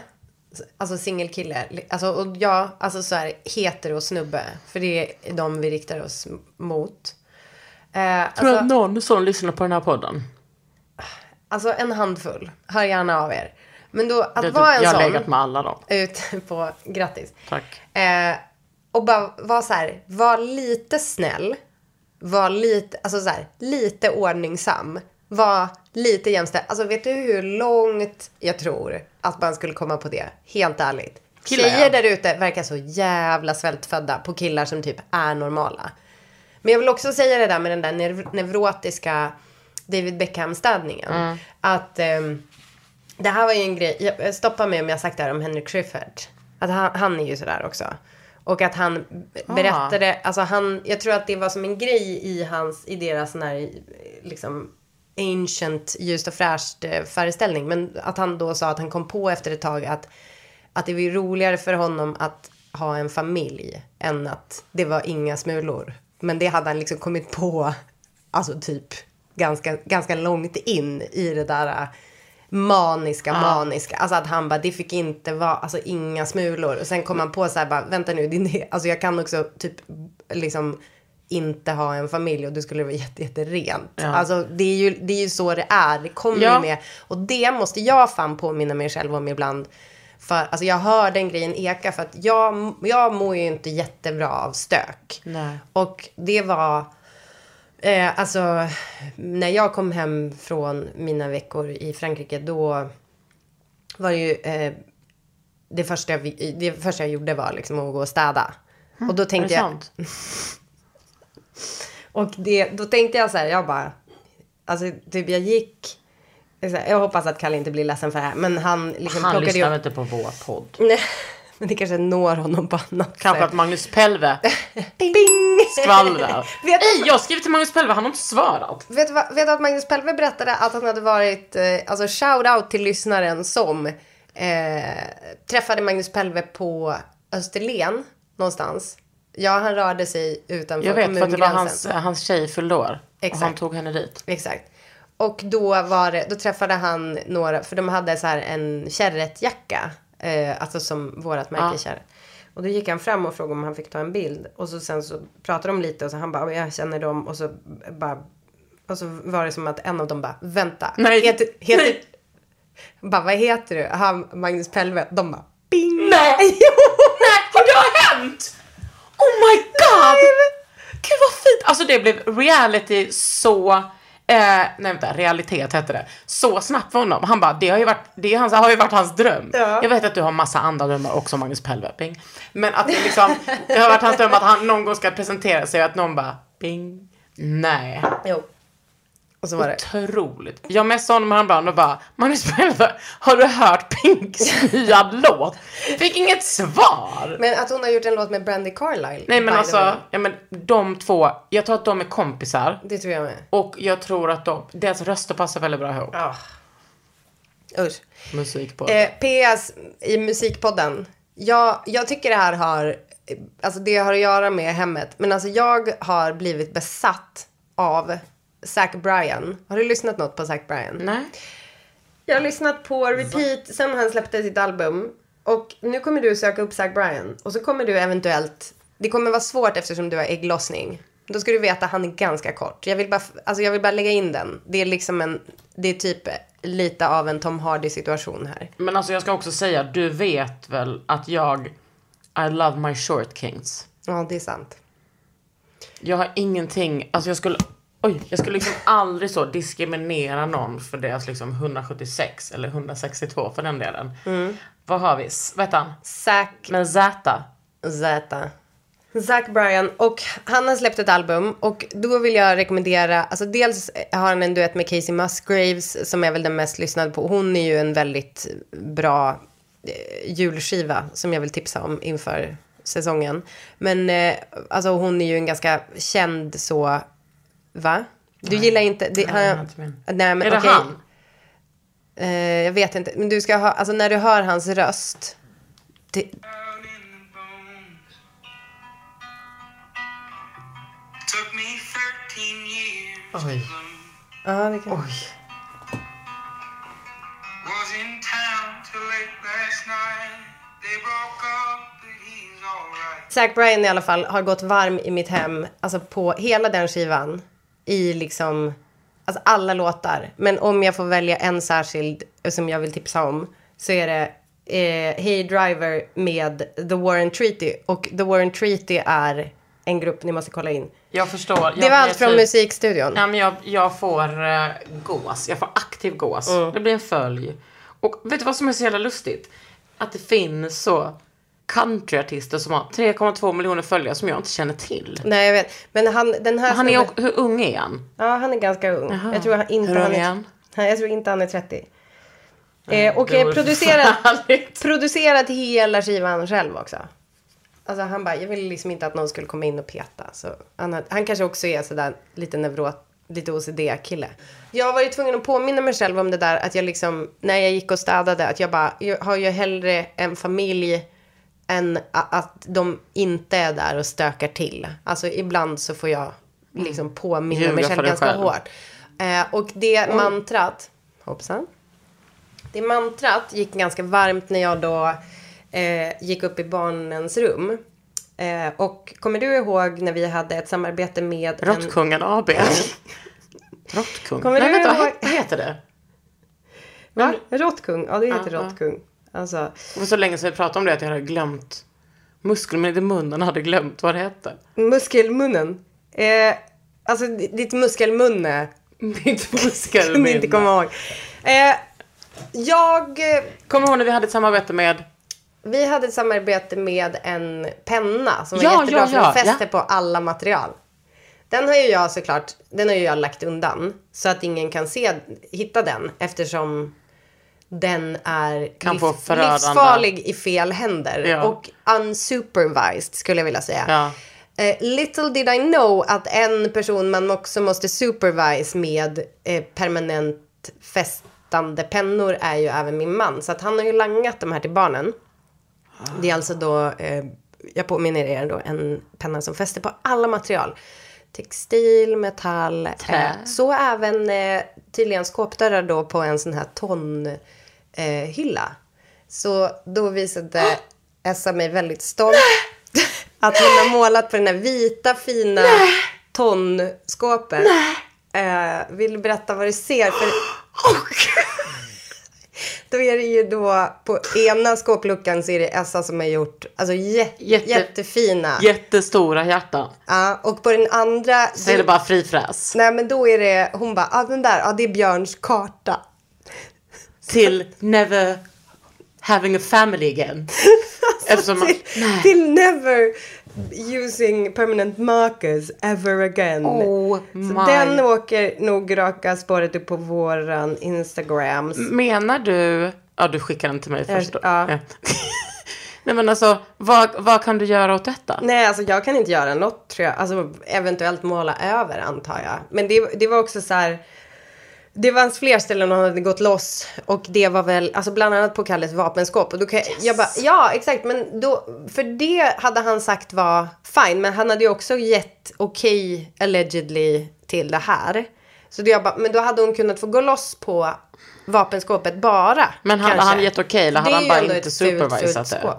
alltså singelkille, alltså, och jag, alltså så här hetero snubbe, för det är de vi riktar oss mot. Eh, Tror du alltså, att någon sån lyssnar på den här podden? alltså en handfull, hör gärna av er. Men då, att Det är vara typ, en jag har sån, legat med alla dem. ute på, grattis. Tack. Eh, och bara vara så här, var lite snäll. Var lite, alltså så här, lite ordningsam. Var lite jämställd. Alltså vet du hur långt jag tror att man skulle komma på det? Helt ärligt. Killar, Tjejer ja. där ute verkar så jävla svältfödda på killar som typ är normala. Men jag vill också säga det där med den där nev- neurotiska David Beckham-städningen. Att ehm, det här var ju en grej, jag- stoppa mig om jag sagt det här om Henry Schyffert. Att han, han är ju sådär också. Och att han b- berättade, alltså han, jag tror att det var som en grej i hans, i deras sån här, liksom, ancient, ljust och fräscht eh, föreställning. Men att han då sa att han kom på efter ett tag att, att det var roligare för honom att ha en familj än att det var inga smulor. Men det hade han liksom kommit på, alltså typ ganska, ganska långt in i det där maniska, maniska. Alltså att han bara, det fick inte vara, alltså inga smulor. Och sen kom han på så här bara, vänta nu, din, alltså jag kan också typ liksom inte ha en familj och det skulle vara jätte, jätterent. Alltså det är, ju, det är ju så det är, det kommer Ja. ju med. Och det måste jag fan påminna mig själv om ibland. För, alltså jag hör den grejen eka för att jag, jag mår ju inte jättebra av stök. Nej. Och det var, eh, alltså när jag kom hem från mina veckor i Frankrike då var det ju, eh, det, första jag, det första jag gjorde var liksom att gå och städa. Och då tänkte jag, sant? och det, då tänkte jag så här, jag bara, alltså typ jag gick, jag hoppas att Kalle inte blir ledsen för det här, men han liksom Han lyssnar väl inte på vår podd? Men det kanske når honom på annat Kanske sätt. att Magnus Pelve Bing! skvallrar. Vet- Ej, jag skrev till Magnus Pelve, han har inte svarat. Vet du att Magnus Pelve berättade att han hade varit, eh, alltså shout out till lyssnaren som eh, träffade Magnus Pelve på Österlen någonstans. Ja, han rörde sig utanför Jag vet, för att det var kommungränsen. hans, hans tjej fyllde år. Och Exakt. han tog henne dit. Exakt. och då, var det, då träffade han några, för de hade så här en kärretjacka. Eh, alltså som vårat märke Ja. kärret. Och då gick han fram och frågade om han fick ta en bild. Och så sen så pratade de lite och så han bara, jag känner dem. Och så bara, och så var det som att en av dem bara, vänta. Nej. Heter, heter, Nej. Bara, vad heter du? Han, Magnus Pelve. De bara, bing. Nej! Nej, har det hänt? Oh my god! Gud vad fint! Alltså det blev reality så, eh, nej vänta, realitet hette det. Så snabbt för honom. Han bara, det har ju varit, det är hans, har ju varit hans dröm. Ja. Jag vet att du har massa andra drömmar också Magnus Pelve, bing. Men att det liksom, det har varit hans dröm att han någon gång ska presentera sig och att någon bara, bing. Nej. Jo. Och så var det. Otroligt. Jag messade honom häromdagen och bara, Magnus Pelve, har du hört Pinks nya låt? Fick inget svar. Men att hon har gjort en låt med Brandy Carlisle. Nej men alltså, ja, men de två, jag tror att de är kompisar. Det tror jag med. Och jag tror att de, deras röster passar väldigt bra ihop. Ja. Usch. Musik på. Eh, PS i musikpodden. Jag, jag tycker det här har, alltså det har att göra med hemmet. Men alltså jag har blivit besatt av Zac Bryan. Har du lyssnat något på Zac Bryan? Nej. Jag har lyssnat på repeat sen han släppte sitt album. Och nu kommer du söka upp Zac Bryan. Och så kommer du eventuellt... Det kommer vara svårt eftersom du har ägglossning. Då ska du veta att han är ganska kort. Jag vill bara, alltså jag vill bara lägga in den. Det är liksom en... Det är typ lite av en Tom Hardy situation här. Men alltså jag ska också säga, du vet väl att jag, I love my short kings. Ja, det är sant. Jag har ingenting, alltså jag skulle, oj, jag skulle liksom aldrig så diskriminera någon för deras liksom 176 eller 162 för den delen. Vad har vi? S- Vad heter han? Zac Med Z. Z. Zac Bryan och han har släppt ett album och då vill jag rekommendera, alltså dels har han en duett med Casey Musgraves som är väl den mest lyssnade på. Hon är ju en väldigt bra eh, julskiva som jag vill tipsa om inför säsongen. Men eh, alltså hon är ju en ganska känd så, va? Du gillar inte, det, Nej, han, inte min. nej men Är det han? Eh, jag vet inte, men du ska ha, alltså när du hör hans röst. Det, out in the bones. Took me 13 years to Oj. ja, det kan Oj. Zac Bryan i alla fall har gått varm i mitt hem, alltså på hela den skivan. I liksom, alltså alla låtar. Men om jag får välja en särskild som jag vill tipsa om så är det eh, Hey Driver med The Warren Treaty. Och The Warren Treaty är en grupp ni måste kolla in. Jag förstår. Jag Det var allt från typ- musikstudion. Ja, men jag, jag får uh, gås. Jag får aktiv gås. Mm. Det blir en följ. Och vet du vad som är så jävla lustigt? Att det finns så countryartister som har 3,2 miljoner följare som jag inte känner till. Nej, jag vet. Men han, den här Han är, snubben- hur ung är han? Ja, han är ganska ung. Jaha. Jag tror han inte Hur han är... är han? Nej, jag tror inte han är 30. Eh, och det eh, vore producerat, förfärligt. producerat hela skivan själv också. Alltså han bara, jag ville liksom inte att någon skulle komma in och peta. Så han, han kanske också är sådär lite neurot, lite OCD-kille. Jag har varit tvungen att påminna mig själv om det där att jag liksom, när jag gick och städade, att jag bara, jag har ju hellre en familj än att de inte är där och stökar till. Alltså ibland så får jag liksom påminna Ljuga mig själv ganska själv. hårt. Eh, och det mantrat, hoppsan. Det mantrat gick ganska varmt när jag då eh, gick upp i barnens rum. Eh, och kommer du ihåg när vi hade ett samarbete med en... Råttkungen AB. Råttkung? Kommer Nej, du vänta, ihåg- heter det? Va? Råttkung? Ja, det heter Ja, ja. råttkung. Alltså, Det var så länge sedan vi pratade om det att jag hade glömt muskeln i munnen hade glömt vad det hette. muskelmunnen. Eh, alltså ditt muskelmunne. Mitt Kunde muskelminne. inte komma ihåg. Eh, jag... eh, Kommer du ihåg när vi hade ett samarbete med Vi hade ett samarbete med en penna som var Ja, jättebra ja, för den ja, fäster ja. på alla material. Den har ju jag såklart, den har ju jag lagt undan så att ingen kan se, hitta den eftersom den är Kan få förödande- livsfarlig i fel händer Ja. och unsupervised skulle jag vilja säga. Ja. Eh, little did I know att en person man också måste supervise med eh, permanent fästande pennor är ju även min man. Så att han har ju langat de här till barnen. Det är alltså då, eh, jag påminner er då, en penna som fäster på alla material. textil, metall. Trä. Eh, så även eh, tydligen skåpdörrar då på en sån här tonhylla. Eh, hylla. så då visade Essa mig väldigt stolt att hon har målat på den här vita fina tonskåpet. Eh, vill du berätta vad du ser? För... Då är det ju då på ena skåpluckan så är det Essa som har gjort alltså jä- Jätte- jättefina. Jättestora hjärtan. Ja, och på den andra... Så är det bara fri fräs. Nej men då är det, hon bara, ah, den där, ja det är Björns karta. Till never having a family again. Eftersom man, till, till never using permanent markers ever again. Oh den åker nog raka spåret upp på våran Instagrams. Menar du... Ja, du skickar den till mig först. då. ja. Nej, men alltså, vad, vad kan du göra åt detta? Nej, alltså jag kan inte göra något tror jag. Alltså eventuellt måla över antar jag. Men det, det var också så här. Det fanns fler ställen hon hade gått loss och det var väl, alltså bland annat på Kalles vapenskåp. Och då kan jag, jag bara, ja exakt, men då, för det hade han sagt var fine. Men han hade ju också gett okej allegedly till det här. Så det jag bara, men då hade hon kunnat få gå loss på vapenskåpet bara. Men hade han gett okej eller hade han bara inte supervisat det?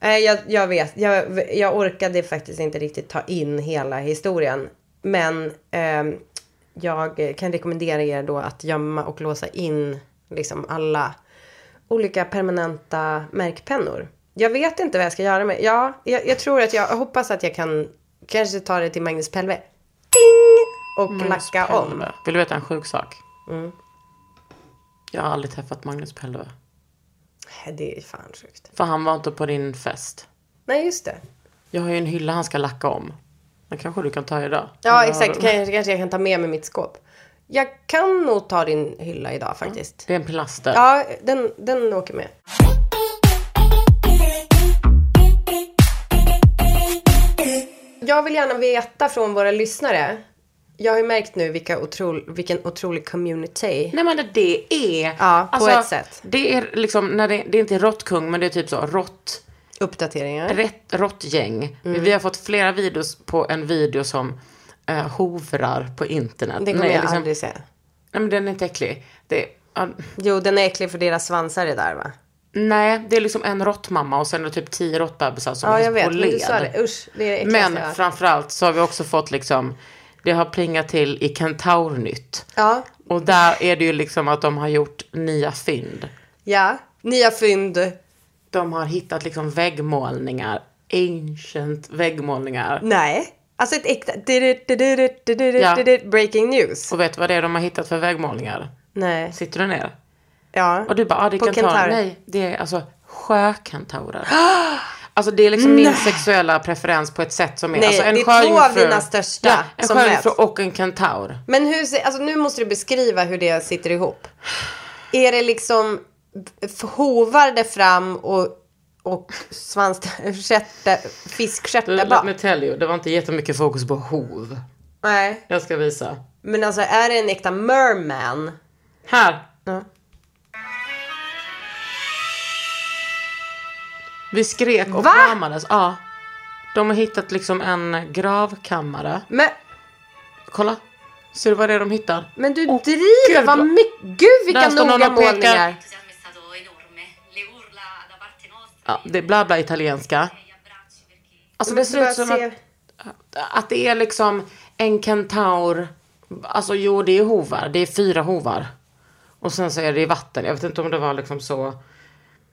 Nej, jag, jag vet. Jag, jag orkade faktiskt inte riktigt ta in hela historien. Men ehm, jag kan rekommendera er då att gömma och låsa in liksom alla olika permanenta märkpennor. Jag vet inte vad jag ska göra med. Ja, jag, jag tror att jag, jag hoppas att jag kan kanske ta det till Magnus Pelve. Ding! Och lacka om. Pelve. Vill du veta en sjuk sak? Mm. Jag har aldrig träffat Magnus Pelve. Det är fan sjukt. För han var inte på din fest. Nej, just det. Jag har ju en hylla han ska lacka om. Den kanske du kan ta idag. Ja, Eller- exakt. Kanske, kanske jag kan ta med mig mitt skåp. Jag kan nog ta din hylla idag faktiskt. Det är en plaster. Ja, den, den åker med. Jag vill gärna veta från våra lyssnare. Jag har ju märkt nu vilka otro, vilken otrolig community. Nej men det är... Ja, på ett sätt. Det är liksom, när det, det är inte råttkung men det är typ så rått, Uppdateringar. rätt, råttgäng. Mm. Vi har fått flera videos på en video som uh, hovrar på internet. Det kommer Nej, jag liksom, aldrig se. Nej men den är inte äcklig. Det, ja, Jo, den är äcklig för deras svansar är där va? nej, det är liksom en råttmamma och sen är det typ tio råttbebisar som Ja, är jag vet. på Men du led. sa det. Usch, det är Men framförallt så har vi också fått liksom, det har plingat till i Kentaurnytt. Ja. Och där är det ju liksom att de har gjort nya fynd. Ja. Nya fynd. De har hittat liksom väggmålningar, ancient väggmålningar. Nej. Alltså ett äkta... Ja. Breaking news. Och vet du vad det är de har hittat för väggmålningar? Nej. Sitter du ner? Ja. Och du bara, ah, det är kentaurer. kentaur. Nej, det är alltså sjökentaurer. Alltså det är liksom min sexuella preferens på ett sätt som är... Nej, alltså, en det är två av sjöjungfru- dina största Ja, en som sjöjungfru och en kentaur. Men hur alltså nu måste du beskriva hur det sitter ihop. Är det liksom hovar det fram och, och svansstjärtar, fiskstjärtar Let bak? tell you, det var inte jättemycket fokus på hov. Nej. Jag ska visa. Men alltså är det en äkta merman? Här! Ja. Vi skrek och Va? kramades. Ja. De har hittat liksom en gravkammare. Men, Kolla. Ser du vad det är de hittar? men du driver, gud, vad mycket, gud vilka noga och pekar. Ja, det är bla bla italienska. Alltså det ser ut som att, att det är liksom en kentaur. Alltså jo, det är hovar. Det är fyra hovar. Och sen så är det i vatten. Jag vet inte om det var liksom så.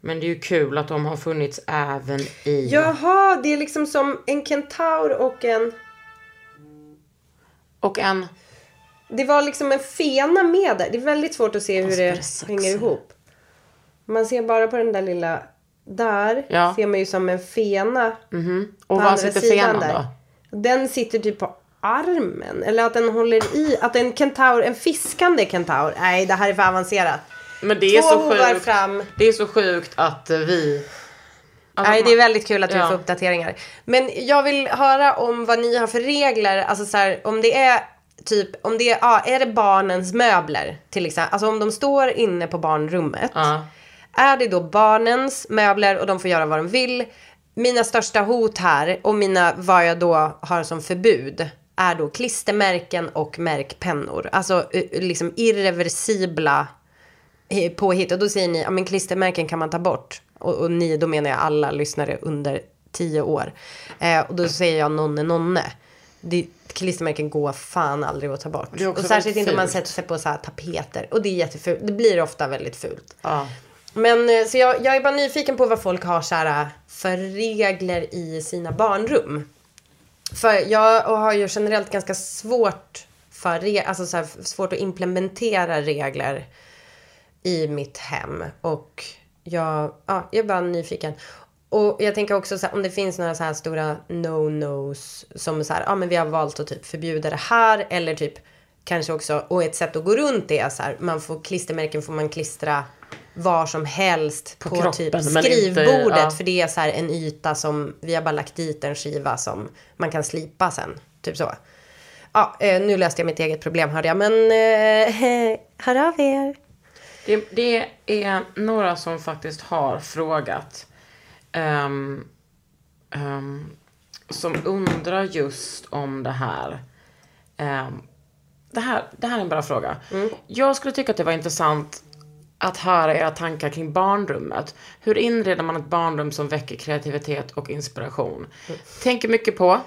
Men det är ju kul att de har funnits även i... Jaha, det är liksom som en kentaur och en... Och en... Det var liksom en fena med där. Det är väldigt svårt att se hur Alltså, det hänger ihop. Man ser bara på den där lilla... Där Ja. ser man ju som en fena. Och på var andra sitter fenan där. då? Den sitter typ på armen. Eller att den håller i. Att en kentaur, en fiskande kentaur. Nej, det här är för avancerat. Men det är Två så sjukt. fram. Det är så sjukt att eh, vi... Alltså, Nej, det är väldigt kul att vi Ja. får uppdateringar. Men jag vill höra om vad ni har för regler. Alltså så här, om det är typ, om det är, ja, är det barnens möbler till exempel. Alltså om de står inne på barnrummet. Ja. Är det då barnens möbler och de får göra vad de vill. Mina största hot här och mina, vad jag då har som förbud. är då klistermärken och märkpennor. Alltså eh, liksom irreversibla eh, påhitt. Och då säger ni, ja men klistermärken kan man ta bort. Och, och ni, då menar jag alla lyssnare under tio år. Eh, och då säger jag nonne nonne. Det, klistermärken går fan aldrig att ta bort. Och särskilt inte om man sätter sig på så här tapeter. Och det är jättefult. Det blir ofta väldigt fult. Ja. Men eh, så jag, jag är bara nyfiken på vad folk har så här, eh, för regler i sina barnrum. För jag har ju generellt ganska svårt för alltså så här, svårt att implementera regler i mitt hem. Och jag, ja, jag är bara nyfiken. Och jag tänker också så här, om det finns några så här stora no-nos som så här, ja men vi har valt att typ förbjuda det här eller typ kanske också, och ett sätt att gå runt det är så här, man får klistermärken får man klistra var som helst på, kroppen, typ men inte- skrivbordet ja. för det är så här en yta som vi har bara lagt dit en skiva som man kan slipa sen. Typ så. Ja, eh, nu löste jag mitt eget problem hörde jag, men eh, hör av er. Det, det är några som faktiskt har frågat. ehm, ehm, som undrar just om det här. Ehm, det här. Det här är en bra fråga. Jag skulle tycka att det var intressant att höra era tankar kring barnrummet. Hur inreder man ett barnrum som väcker kreativitet och inspiration? Tänker mycket på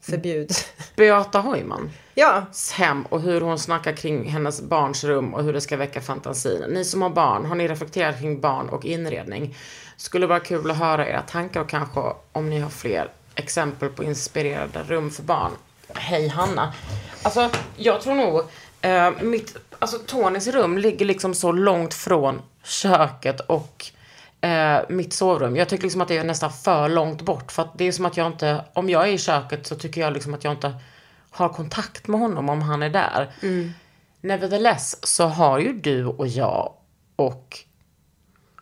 Förbjud. Beata Heumann Ja, hem och hur hon snackar kring hennes barns rum och hur det ska väcka fantasin. Ni som har barn, har ni reflekterat kring barn och inredning? Skulle vara kul att höra era tankar och kanske om ni har fler exempel på inspirerade rum för barn. Hej Hanna. Alltså, jag tror nog, eh, mitt, alltså Tonys rum ligger liksom så långt från köket och eh, mitt sovrum. Jag tycker liksom att det är nästan för långt bort. För att det är som att jag inte, om jag är i köket så tycker jag liksom att jag inte har kontakt med honom om han är där. Nevertheless så har ju du och jag och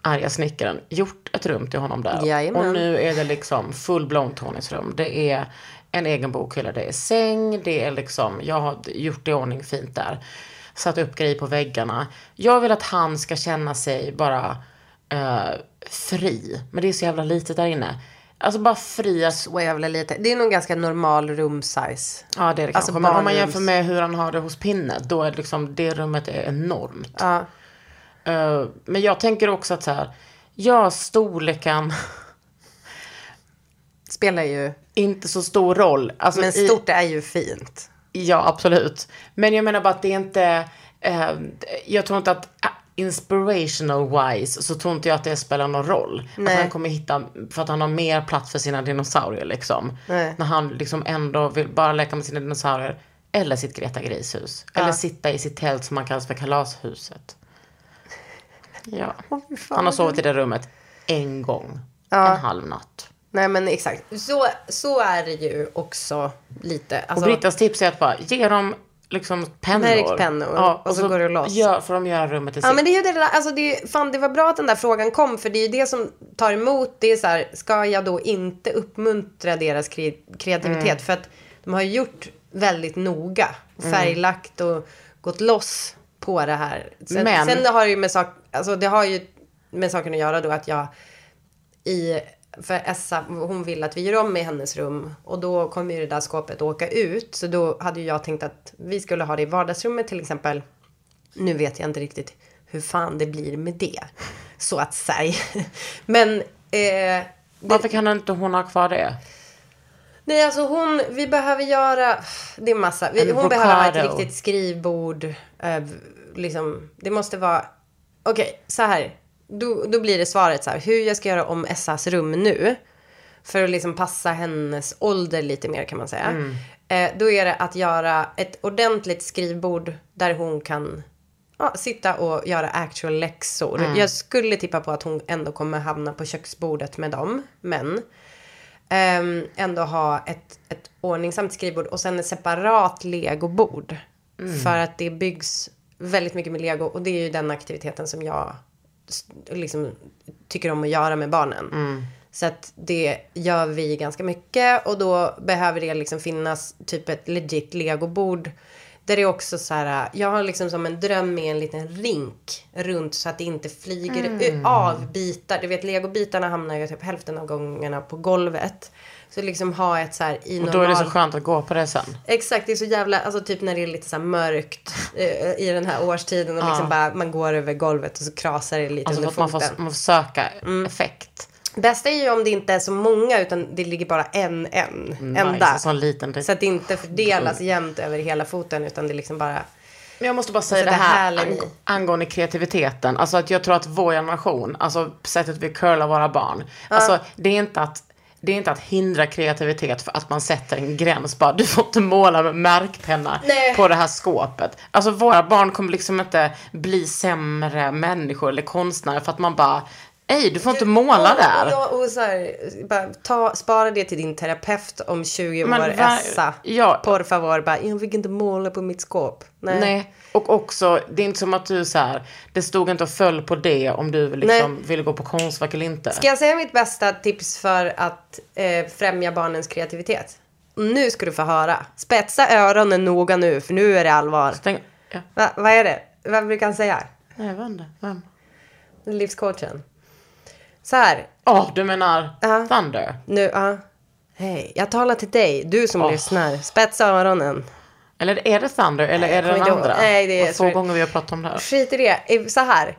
arga snickaren gjort ett rum till honom där. Jajamän. Och nu är det liksom full-blown Tonys rum. Det är en egen bokhylla, det är säng, det är liksom, jag har gjort i ordning fint där. Satt upp grejer på väggarna. Jag vill att han ska känna sig bara eh, fri. Men det är så jävla litet där inne. Alltså bara fri att så jävla lite. Det är nog ganska normal room-size. Ja det är det Alltså kanske. Men om man jämför med hur han har det hos Pinne, då är det liksom, det rummet är enormt. Ja. Eh, men jag tänker också att så här, ja storleken, Spelar ju, inte så stor roll. Alltså, men i- stort är ju fint. Ja, absolut. Men jag menar bara att det är inte, eh, jag tror inte att ah, inspirational wise så tror inte jag att det spelar någon roll. Nej. Att han kommer hitta, för att han har mer plats för sina dinosaurier liksom. Nej. När han liksom ändå vill bara leka med sina dinosaurier. Eller sitt Greta Grishus. Eller sitta i sitt tält som man kallar för kalashuset. Ja. Han har sovit i det rummet en gång. En halv natt. Nej men exakt. Så, så är det ju också lite. Och Alltså, Brittas tips är att bara ge dem liksom pennor. Märkpennor, och så går det loss. Gör, får de göra rummet till Ja sitt. men det är ju det där, alltså det, är- fan det var bra att den där frågan kom för det är ju det som tar emot. Det är så här, ska jag då inte uppmuntra deras kre- kreativitet? Mm. För att de har ju gjort väldigt noga, färglagt och gått loss på det här. Sen, Men- sen har det ju med sak, alltså det har ju med saken att göra då att jag i, för Essa, hon vill att vi gör om i hennes rum och då kommer ju det där skåpet åka ut. Så då hade ju jag tänkt att vi skulle ha det i vardagsrummet till exempel. Nu vet jag inte riktigt hur fan det blir med det. Så att säga. Men eh, Varför kan inte hon ha kvar det? Nej, alltså hon, vi behöver göra, det är massa, vi, hon behöver ha ett riktigt skrivbord. Eh, liksom, det måste vara, okej, så här. Då, då blir det svaret så här, hur jag ska göra om Essas rum nu. För att liksom passa hennes ålder lite mer kan man säga. Mm. Eh, då är det att göra ett ordentligt skrivbord där hon kan ja, sitta och göra actual läxor. Mm. Jag skulle tippa på att hon ändå kommer hamna på köksbordet med dem. Men Ehm, ändå ha ett, ett ordningsamt skrivbord och sen ett separat legobord. För att det byggs väldigt mycket med lego och det är ju den aktiviteten som jag liksom tycker om att göra med barnen. Så att det gör vi ganska mycket och då behöver det liksom finnas typ ett legit legobord. Där det är också så här, jag har liksom som en dröm med en liten rink runt så att det inte flyger Mm. av bitar. Du vet legobitarna hamnar ju typ hälften av gångerna på golvet. Så liksom ha ett så här i Och normal... då är det så skönt att gå på det sen. Exakt, det är så jävla, alltså typ när det är lite så här mörkt eh, i den här årstiden och liksom bara man går över golvet och så krasar det lite Alltså under att man får, foten. man får söka effekt. Bästa är ju om det inte är så många utan det ligger bara en, en, Nice, enda. en sån liten. Så att det inte fördelas jämnt över hela foten utan det liksom bara... Men jag måste bara säga Så det här ang- angående kreativiteten. Alltså att jag tror att vår generation, alltså sättet vi curlar våra barn. Alltså det är inte att det är inte att hindra kreativitet för att man sätter en gräns. Bara, du får inte måla med märkpenna Nej. på det här skåpet. Alltså våra barn kommer liksom inte bli sämre människor eller konstnärer för att man bara, ej du får inte måla där. Och, och, så här, bara ta, spara det till din terapeut om 20 Men år, Essa. ja. Por favor, bara, jag fick inte måla på mitt skåp. Nej. Nej. Och också, det är inte som att du så här, det stod inte och föll på det om du liksom ville gå på konstverk eller inte. Ska jag säga mitt bästa tips för att eh, främja barnens kreativitet? Nu ska du få höra. Spetsa öronen noga nu, för nu är det allvar. Tänk, ja. Va, vad är det? Vad brukar han säga? Nej, jag vet inte. Vem? Livscoachen. Så här, Åh, du menar Ja. Thunder? nu, ja. Hej, jag talar till dig, du som Åh. lyssnar. Spetsa öronen. Eller är det Thunder eller är det den andra? Nej, det är- tror- gånger vi har pratat om det här. Skit i det. Så här.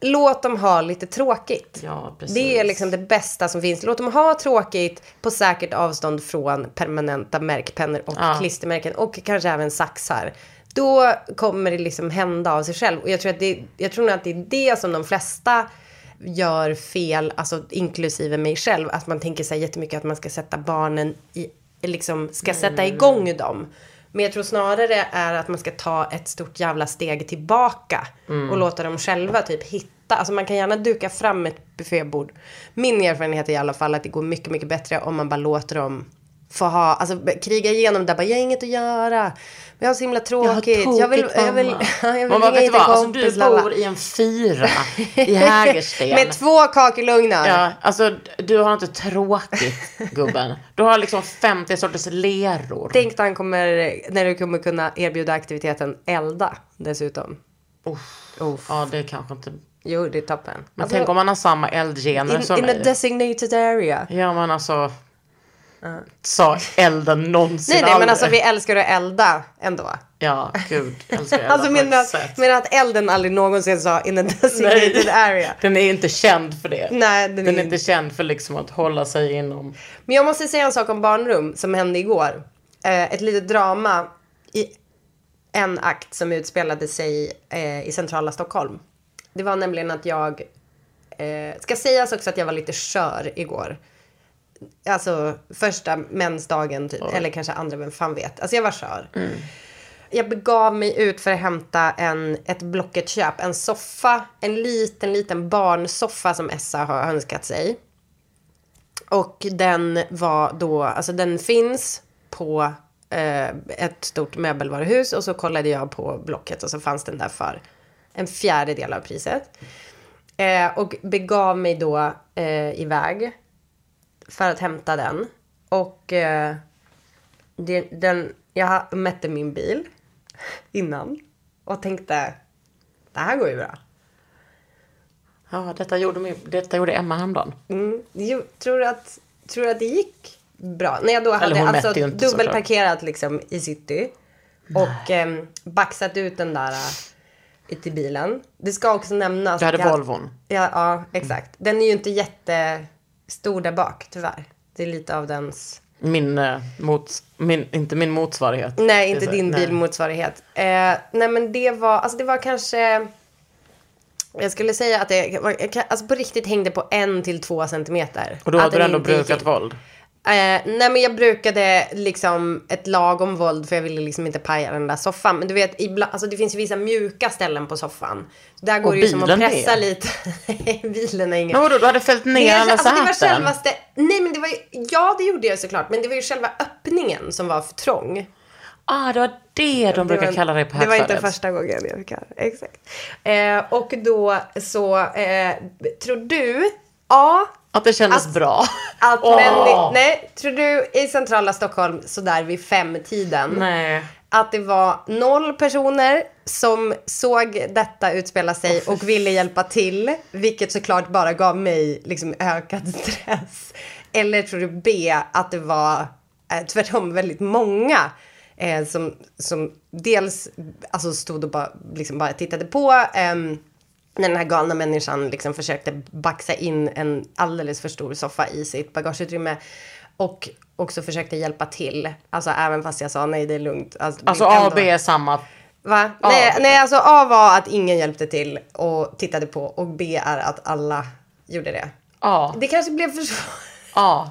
Låt dem ha lite tråkigt. Ja, precis. Det är liksom det bästa som finns. Låt dem ha tråkigt på säkert avstånd från permanenta märkpennor och Ja. klistermärken och kanske även saxar. Då kommer det liksom hända av sig själv. Och jag tror, att det, jag tror nog att det är det som de flesta gör fel, alltså inklusive mig själv. Att man tänker sig jättemycket att man ska sätta barnen i, liksom ska sätta Mm. igång dem. Men jag tror snarare är att man ska ta ett stort jävla steg tillbaka Mm. och låta dem själva typ hitta. Alltså man kan gärna duka fram ett buffébord. Min erfarenhet är i alla fall att det går mycket, mycket bättre om man bara låter dem få ha, alltså kriga igenom det bara, jag har inget att göra. Men jag har så himla tråkigt. Jag, vill, jag vill, jag vill Man bara, vet du vad? Alltså, du lalla. bor i en fyra i Hägersten. Med två kakelugnar. Ja, alltså du har inte tråkigt gubben. Du har liksom 50 sorters leror. Tänk när, han kommer, när du kommer kunna erbjuda aktiviteten elda dessutom. Uff. Ja, det är kanske inte... Jo, det är toppen. Men Alltså, tänk om man har samma eldgener in, som in a mig. designated area. Ja, men alltså... Sa elden någonsin Nej, nej, men alltså vi älskar att elda ändå. Ja, gud. Älskar elda Alltså sätt. att, menar att elden aldrig någonsin sa in a designated area. Den är inte känd för det. Nej, den, Den är är inte känd för liksom att hålla sig inom... Men jag måste säga en sak om barnrum som hände igår. Eh, ett litet drama i en akt som utspelade sig eh, i centrala Stockholm. Det var nämligen att jag, eh, ska sägas också att jag var lite skör igår. Alltså första mensdagen typ, eller kanske andra, vem fan vet. Alltså jag var skör. Jag begav mig ut för att hämta en, ett Blocket-köp, en soffa, en liten, liten barnsoffa som Essa har önskat sig. Och den var då, alltså den finns på eh, ett stort möbelvaruhus och så kollade jag på Blocket och så fanns den där för en fjärdedel av priset. Eh, och begav mig då eh, iväg för att hämta den. Och eh, det, den, jag mätte min bil innan och tänkte det här går ju bra. Ja, detta gjorde, detta gjorde Emma häromdagen. Mm. Tror, du att, tror att det gick bra? När jag då hade alltså dubbelparkerat liksom i city och eh, baxat ut den där uh, till bilen. Det ska också nämnas. Du hade jag- Volvon. Ja, ja, exakt. Den är ju inte jättestor där bak, tyvärr. Det är lite av dens... Min, eh, mot, min, inte min motsvarighet. Nej, inte din nej. bilmotsvarighet. Eh, nej, men det var, alltså det var kanske... Jag skulle säga att det var, alltså på riktigt hängde på en till två centimeter. Och då hade du ändå gick brukat in. våld. Eh, nej men jag brukade liksom ett lagom våld för jag ville liksom inte paja den där soffan. Men du vet, ibland, alltså det finns ju vissa mjuka ställen på soffan. Där går Och det ju som att pressa är. lite. Bilen är ingen. Men vadå, du hade fällt Det ner alla alltså, det var säten? självaste, nej men det var ju, ja det gjorde jag såklart. Men det var ju själva öppningen som var för trång. Ah, det var det de brukar var- kalla det på Det var inte högstadiet. första gången jag fick höra. Exakt. Eh, och då så, eh, tror du, ja, Att det kändes Att- bra. att Åh. män, nej, tror du i centrala Stockholm sådär vid femtiden Nej. att det var noll personer som såg detta utspela sig och ville hjälpa till, vilket såklart bara gav mig liksom ökad stress. Eller tror du B, att det var eh, tvärtom väldigt många eh, som, som dels alltså stod och bara, liksom bara tittade på ehm, när den här galna människan liksom försökte baxa in en alldeles för stor soffa i sitt bagageutrymme. Och också försökte hjälpa till. Alltså även fast jag sa nej det är lugnt. Alltså, Alltså A och B är samma. Va? A. Nej, nej, alltså A var att ingen hjälpte till och tittade på och B är att alla gjorde det. A. Det kanske blev för svårt. A.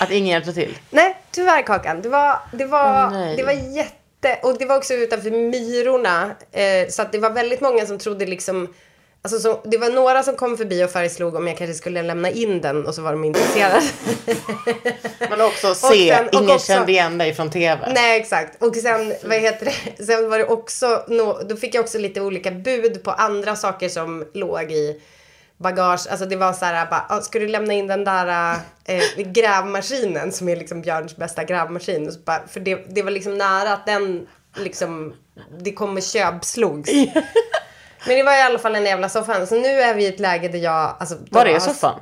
Att ingen hjälpte till. Nej, tyvärr Kakan. Det var, det var, nej. det var jätte... Och det var också utanför Myrorna. Eh, så att det var väldigt många som trodde liksom... Alltså så, det var några som kom förbi och föreslog om jag kanske skulle lämna in den och så var de intresserade. Men också sen- C. och Ingen också- kände igen dig från TV. Nej, exakt. Och sen, vad heter det? Sen var det också, då fick jag också lite olika bud på andra saker som låg i bagage. Alltså det var så här, bara, "Ah, ska du lämna in den där eh, grävmaskinen som är liksom Björns bästa grävmaskin? Och så bara, för det, det var liksom nära att den liksom, det kom och köpslogs. Men det var i alla fall en jävla soffan. Så nu är vi i ett läge där jag... Alltså, Var är har- soffan?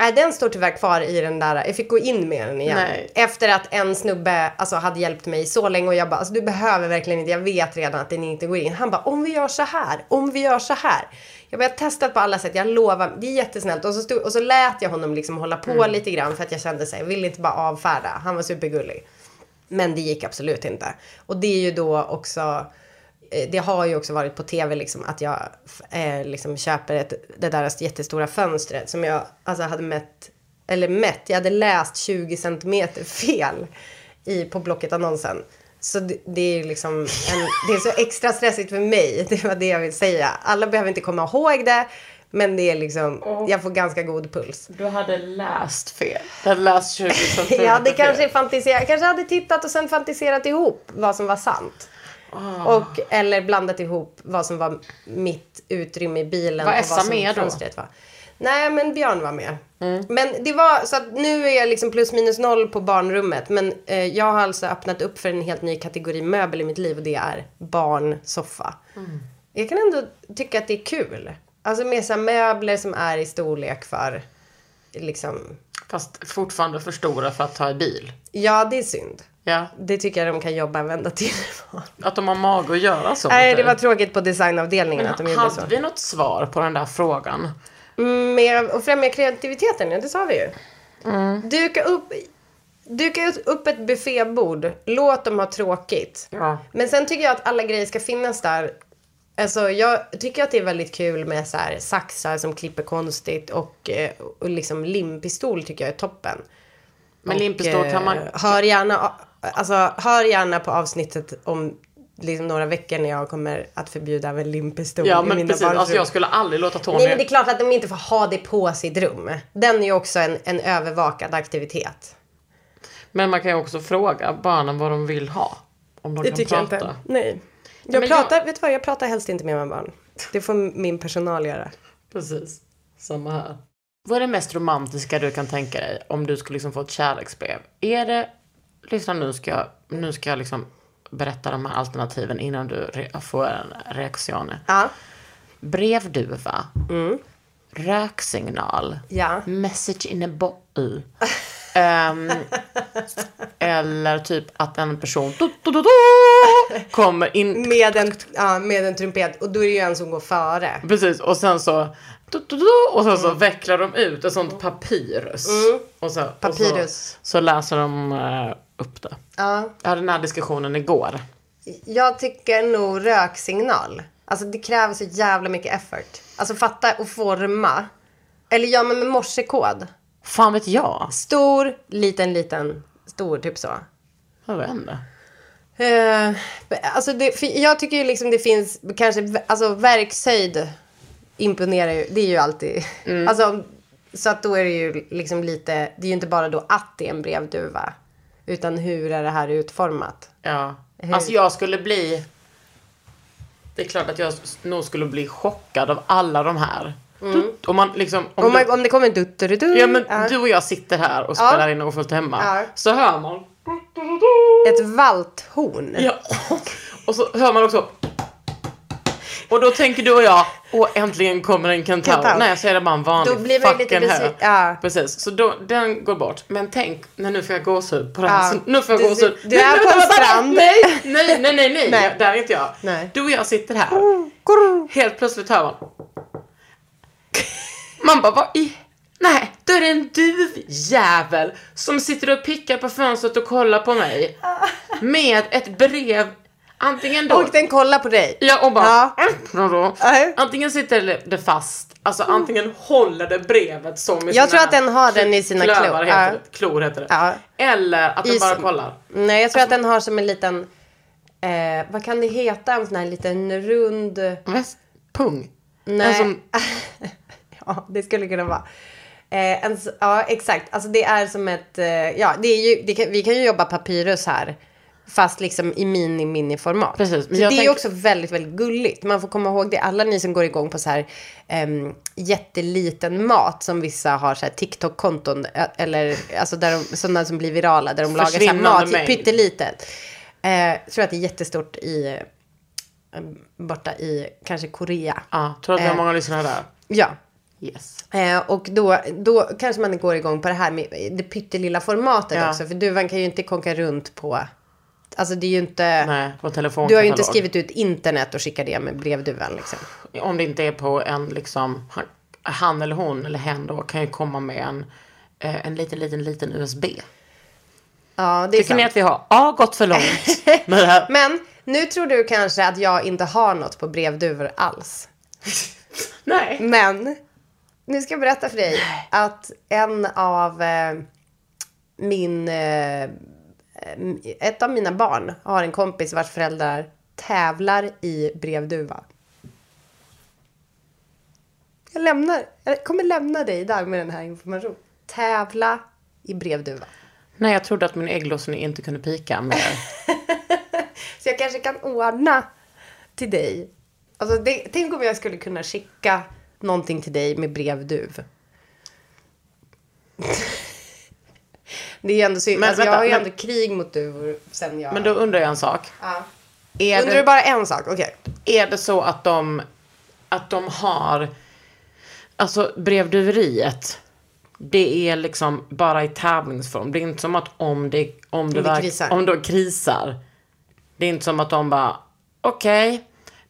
Nej, den står tyvärr kvar i den där. Jag fick gå in med den igen. Nej. Efter att en snubbe alltså, hade hjälpt mig så länge och jag bara, alltså, du behöver verkligen inte, jag vet redan att den inte går in. Han bara, om vi gör så här, om vi gör så här. Jag bara, jag har testat på alla sätt, jag lovar, det är jättesnällt. Och så, stod, och så lät jag honom liksom hålla på lite grann för att jag kände sig, jag ville inte bara avfärda. Han var supergullig. Men det gick absolut inte. Och det är ju då också, det har ju också varit på tv liksom att jag eh, liksom köper ett, det där jättestora fönstret som jag alltså hade mätt, eller mätt, jag hade läst 20 centimeter fel i, på Blocket-annonsen. Så det, det är ju liksom, en, det är så extra stressigt för mig, det var det jag vill säga. Alla behöver inte komma ihåg det, men det är liksom, jag får ganska god puls. Du hade läst fel. Du hade läst 20 centimeter Jag hade fel. kanske fantiserat, kanske hade tittat och sen fantiserat ihop vad som var sant. Och, eller blandat ihop vad som var mitt utrymme i bilen. Var och Essa vad som med då? Var. Nej, men Björn var med. Men det var så att nu är jag liksom plus minus noll på barnrummet. Men eh, jag har alltså öppnat upp för en helt ny kategori möbel i mitt liv och det är barnsoffa. Jag kan ändå tycka att det är kul. Alltså med så möbler som är i storlek för liksom Fast fortfarande för stora för att ta i bil. Ja, det är synd. Ja. Det tycker jag de kan jobba en vända till. Att de har mag att göra så. Nej, det var tråkigt på designavdelningen att de Men gjorde så. hade vi något svar på den där frågan? Mm, Med att främja kreativiteten, ja det sa vi ju. Mm. Duka upp, duka upp ett buffébord, låt dem ha tråkigt. Ja. Men sen tycker jag att alla grejer ska finnas där. Alltså jag tycker att det är väldigt kul med så här saxar som klipper konstigt och, eh, och liksom limpistol tycker jag är toppen. Men Och, limpistol kan man... eh, Hör gärna, alltså, hör gärna på avsnittet om liksom några veckor när jag kommer att förbjuda även limpistol Ja i men mina precis, barns alltså rum. jag skulle aldrig låta Tony... Nej men det är klart att de inte får ha det på sitt rum. Den är ju också en, en övervakad aktivitet. Men man kan ju också fråga barnen vad de vill ha. Om de Det kan tycker jag prata. inte. Nej. Jag men pratar, jag- vet du vad, jag pratar helst inte med mina barn. Det får min personal göra. Precis. Samma här. Vad är det mest romantiska du kan tänka dig om du skulle liksom få ett kärleksbrev? Är det, lyssna nu ska jag, nu ska jag liksom berätta de här alternativen innan du re- får en reaktion. Ja. Brevduva. Röksignal. Ja. Message in a bottle. Ehm, eller typ att en person du, du, du, kommer in. Med en, ja, med en trumpet. Och då är det ju en som går före. Precis, och sen så och sen så vecklar de ut ett sånt papyrus. Och så, och Papyrus. så, så läser de eh, upp det. Ja. Jag hade den här diskussionen igår. Jag tycker nog röksignal. Alltså det kräver så jävla mycket effort. Alltså fatta och forma. Eller gör man med morsekod. Fan vet jag? Stor, liten, liten, stor, typ så. Jag vet inte. Eh, alltså det, jag tycker ju liksom det finns kanske, alltså verkshöjd imponerar ju, det är ju alltid, alltså så att då är det ju liksom lite, det är ju inte bara då att det är en brevduva. Utan hur är det här utformat? Ja. Alltså jag skulle bli... Det är klart att jag nog skulle bli chockad av alla de här. Du, om man liksom... Om Om, du, man, om det kommer en dutterudu, ja men du och jag sitter här och spelar in något fullt hemma. Ja. Så hör man... ett valthorn. Ja. Och så hör man också... Och då tänker du och jag, åh äntligen kommer en kentaur. Kentaur. Nej, så är det bara en vanlig Då blir man lite hö. ja. Precis, så då, den går bort. Men tänk, när nu får jag gåshud på det Ja. här. Så nu får jag gåshud. du- du är på en strand. Nej, nej, nej, nej, nej. Nej. Där är inte jag. Nej. Du och jag sitter här. Helt plötsligt hör man. Man bara, vad i... Nej, då är det en duvjävel som sitter och pickar på fönstret och kollar på mig. Med ett brev. Antingen då... Och den kollar på dig. Ja, och bara Ja. då. Antingen sitter det fast, alltså antingen håller det brevet så med Jag tror att den har den i sina klövar, klor. Heter det. Klor heter det. Ja. Eller att den I bara som- kollar. Nej, jag tror att den har som en liten... Eh, vad kan det heta? En sån här liten rund... Väst, pung. Nej. Som- ja, det skulle kunna vara. Eh, en, ja, exakt. Alltså det är som ett... Eh, ja, det är ju, det kan, vi kan ju jobba papyrus här. Fast liksom i mini-mini-format. Precis, det jag är också väldigt, väldigt gulligt. Man får komma ihåg det. Alla ni som går igång på så här ehm, jätteliten mat som vissa har så här TikTok-konton. eh, Eller alltså där de, sådana som blir virala. Där de lagar så här mat mängd. pyttelitet. Jag tror att det är jättestort i... Eh, borta i kanske Korea. Ja, tror att vi har Eh. många lyssnare där. Ja. Yes. Eh, och då, då kanske man går igång på det här med det pyttelilla formatet Ja. också. För duvan kan ju inte konka runt på... Alltså det är ju inte... Nej, på telefon. Du har ju inte skrivit ut internet och skickat det med brevduvan liksom. Om det inte är på en liksom, han, han eller hon eller hen då kan ju komma med en, eh, en liten, liten, liten USB. Ja, det är Tycker ni sant. att vi har A, gått för långt med det här? Men nu tror du kanske att jag inte har något på brevduvor alls. Nej. Men nu ska jag berätta för dig att en av eh, min... Eh, ett av mina barn har en kompis vars föräldrar tävlar i brevduva. Jag lämnar, jag kommer lämna dig idag med den här informationen. Tävla i brevduva. Nej, jag trodde att min ägglossning inte kunde pika mer. Så jag kanske kan ordna till dig. Alltså, det, tänk om jag skulle kunna skicka någonting till dig med brevduv. Det är ändå synd. Men Alltså, jag vänta, har ju men- ändå krig mot duvor sen jag... Men då undrar jag en sak. Ja. Är Undrar det, du bara en sak? Okej. är det så att de, att de har, alltså brevduveriet, det är liksom bara i tävlingsform. Det är inte som att om det, om det, det verk- krisar. om det krisar. Det är inte som att de bara, okej,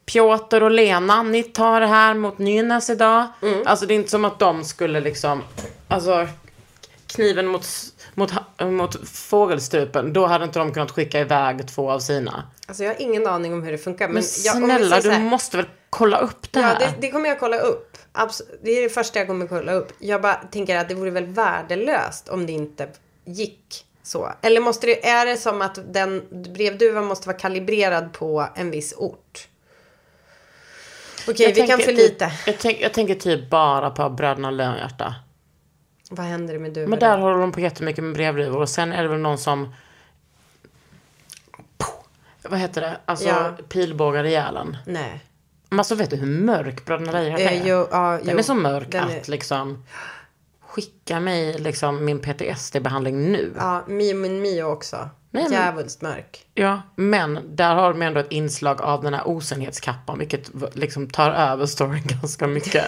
Piotr och Lena, ni tar det här mot Nynäs idag. Mm. Alltså det är inte som att de skulle liksom, alltså kniven mot, mot, mot fågelstrupen, då hade inte de kunnat skicka iväg två av sina. Alltså jag har ingen aning om hur det funkar. Men, Men jag, snälla, så du måste väl kolla upp det Ja, här? det, det kommer jag kolla upp. Abs- det är det första jag kommer kolla upp. Jag bara tänker att det vore väl värdelöst om det inte gick så. Eller måste det, är det som att den brevduvan måste vara kalibrerad på en viss ort? Okej, Jag vi kan tänker förlita. Typ, jag, tänk, jag tänker typ bara på bröderna Lönnhjärta. Vad händer med duvor? Men där håller de på jättemycket med brevduvor och sen är det väl någon som vad heter det? Alltså Ja. pilbågar ihjäl en. Nej. Men alltså vet du hur mörk Bröderna Lejonhjärta är? Eh, jo, ja, Den jo. är så mörk Den att är- liksom skicka mig liksom min PTSD-behandling nu. Ja, Mio min Mio också. Nej, men- Djävulskt mörk. Ja, men där har de ändå ett inslag av den här osenhetskappan, vilket liksom tar över storyn ganska mycket.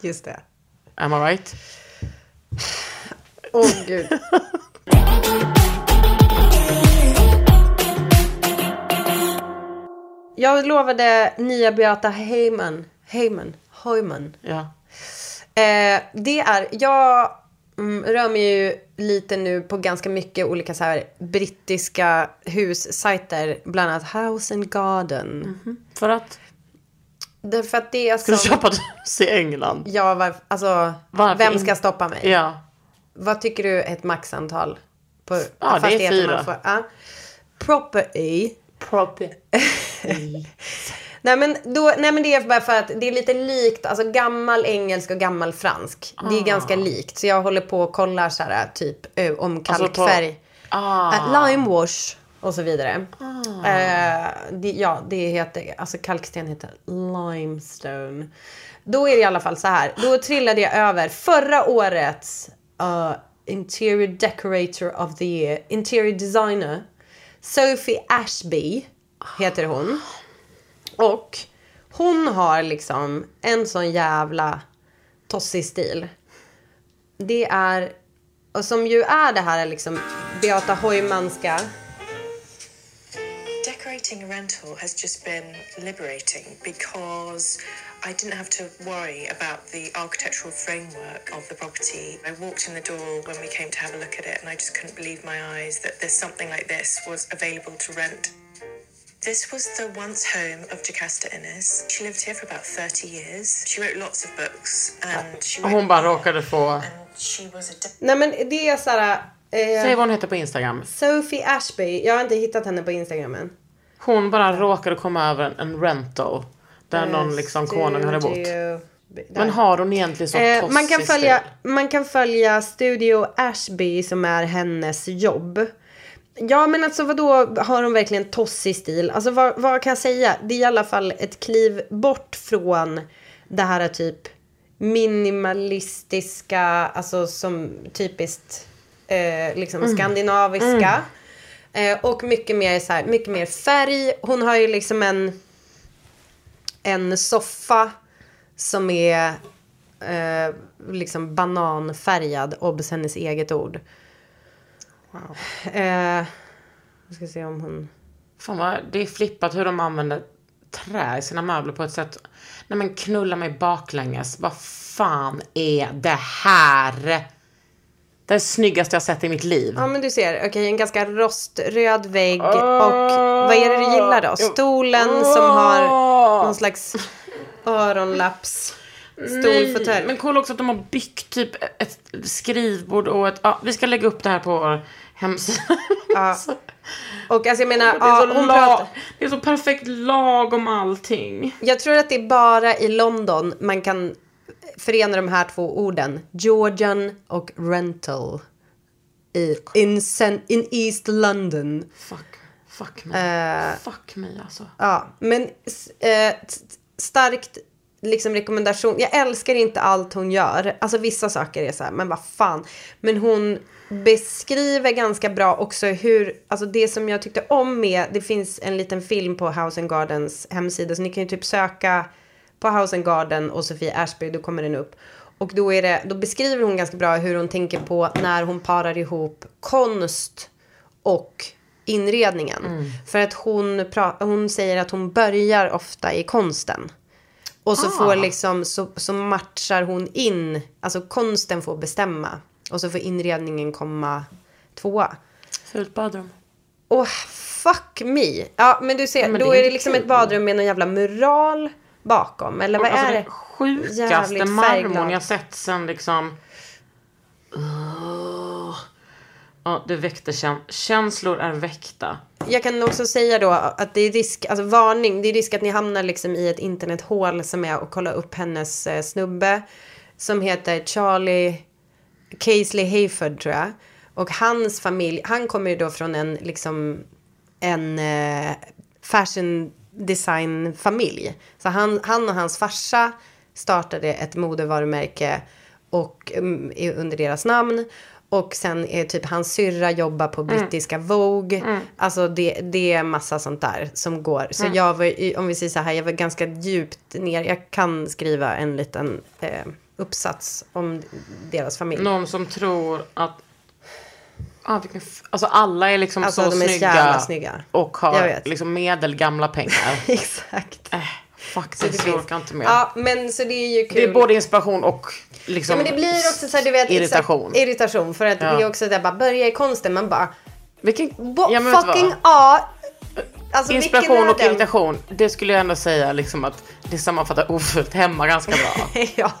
Just det. Am I right? Åh gud. Jag lovade nya Beata Heyman. Heyman. Heyman. Ja. Eh, det är, jag mm, rör mig ju lite nu på ganska mycket olika så här brittiska hussajter. Bland annat House and Garden. För att? Därför att det är Ska du som... köpa ett hus i England? Ja, var, alltså, Varför vem in- ska stoppa mig? Ja. Vad tycker du är ett maxantal? På Ja, det är fastigheter fyra. man får- Ja. Property. Property. Nej men, då, nej men det är bara för att det är lite likt, alltså gammal engelsk och gammal fransk. Det är Ah. ganska likt. Så jag håller på och kollar så här typ om Alltså på- kalkfärg. Ah. Eh, lime wash och så vidare. Eh, det, ja, det heter, alltså kalksten heter limestone. Då är det i alla fall så här. Då trillade jag över förra årets eh, interior decorator of the year, interior designer. Sophie Ashby heter hon. Och Hon har liksom en sån jävla tossig stil. Det är, och som ju är det här liksom Beata Hojmanska. Decorating a rental has just been liberating because I didn't have to worry about the architectural framework of the property. I walked in the door when we came to have a look at it and I just couldn't believe my eyes that there's something like this was available to rent. This was the once home of Jocasta Innes. She lived here for about 30 years. She wrote lots of books and she Och hon bara råkade få... she was a Nej men det är såhär... Säg Eh, vad hon heter på Instagram. Sophie Ashby. Jag har inte hittat henne på Instagram än. Hon bara råkade komma över en, en rental. Där någon liksom konung hade bott. Men har hon egentligen så Eh, man, kan följa, man kan följa Studio Ashby som är hennes jobb. Ja men alltså vadå har hon verkligen tossig stil? Alltså vad, vad kan jag säga? Det är i alla fall ett kliv bort från det här typ minimalistiska, alltså som typiskt eh, liksom Mm. skandinaviska. Eh, och mycket mer, så här, mycket mer färg. Hon har ju liksom en, en soffa som är eh, liksom bananfärgad. Obs hennes eget ord. Wow. Eh, jag ska se om hon... Fan vad, det är flippat hur de använder trä i sina möbler på ett sätt. Nej men knulla mig baklänges. Vad fan är det här? Det snyggaste jag sett i mitt liv. Ja men du ser, okej en ganska roströd vägg och vad är det du gillar då? Stolen som har någon slags öronlaps stolfåtölj. Men kolla också att de har byggt typ ett skrivbord och ett... Ja, vi ska lägga upp det här på vår hemsida. Ja. Och alltså jag menar, Det är, ja, hon pratar... det är så perfekt lag om allting. Jag tror att det är bara i London man kan förena de här två orden. Georgian och rental. I, in, cen- in East London. Fuck. Fuck mig. Eh, Fuck mig alltså. Ja, men t- starkt liksom rekommendation. Jag älskar inte allt hon gör. Alltså vissa saker är så här, men vad fan. Men hon beskriver ganska bra också hur, alltså det som jag tyckte om med, det finns en liten film på House and Gardens hemsida, så ni kan ju typ söka på House and Garden och Sofie Ashby, då kommer den upp. Och då, är det, då beskriver hon ganska bra hur hon tänker på när hon parar ihop konst och inredningen. För att hon, hon säger att hon börjar ofta i konsten. Och så Ah. får liksom, så, så matchar hon in, alltså konsten får bestämma. Och så får inredningen komma tvåa. Fult badrum. Åh, fuck me. Ja, men du ser, Men då är det liksom kul. ett badrum med någon jävla mural bakom. Eller vad alltså är det? sjukaste marmorn jag sett sen liksom... Ugh. Ja, det väckte käns- känslor är väckta. Jag kan också säga då att det är risk, alltså varning, det är risk att ni hamnar liksom i ett internethål som är att kolla upp hennes eh, snubbe. Som heter Charlie Casely Hayford tror jag. Och hans familj, han kommer ju då från en liksom en eh, fashion design familj. Så han, han och hans farsa startade ett modevarumärke och i- under deras namn. Och sen är typ hans syrra jobbar på brittiska Vogue. Alltså det, det är massa sånt där som går. Så jag var, om vi säger så här, jag var ganska djupt ner. Jag kan skriva en liten eh, uppsats om deras familj. Någon som tror att... Ah, vilken f- alltså alla är liksom Alltså, så de är snygga, snygga. och har liksom medelgamla pengar. Exakt. äh, fuck, Så det, jag orkar inte mer. Ja, men så det är ju kul. det är både inspiration och liksom Ja men det blir också så här, du vet, irritation. Exakt, irritation. För att Ja. det är också det bara börja i konsten. Man bara, Vilken, bo, ja, fucking vad? Alltså Inspiration och irritation, det skulle jag ändå säga liksom att det sammanfattar ofullt hemma ganska bra. ja,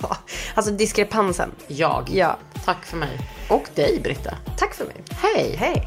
alltså diskrepansen. Jag. Ja. Tack för mig. Och dig Britta. Tack för mig. Hej. Hej.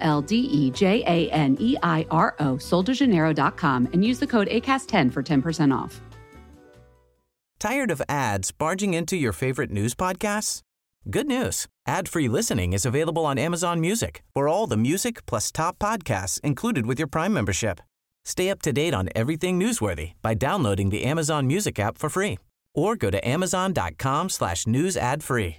L D E J A N E I R O, soldejaneiro.com, and use the code ACAST10 for 10% off. Tired of ads barging into your favorite news podcasts? Good news. Ad-free listening is available on Amazon Music for all the music plus top podcasts included with your Prime membership. Stay up to date on everything newsworthy by downloading the Amazon Music app for free or go to amazon.com slash news ad free.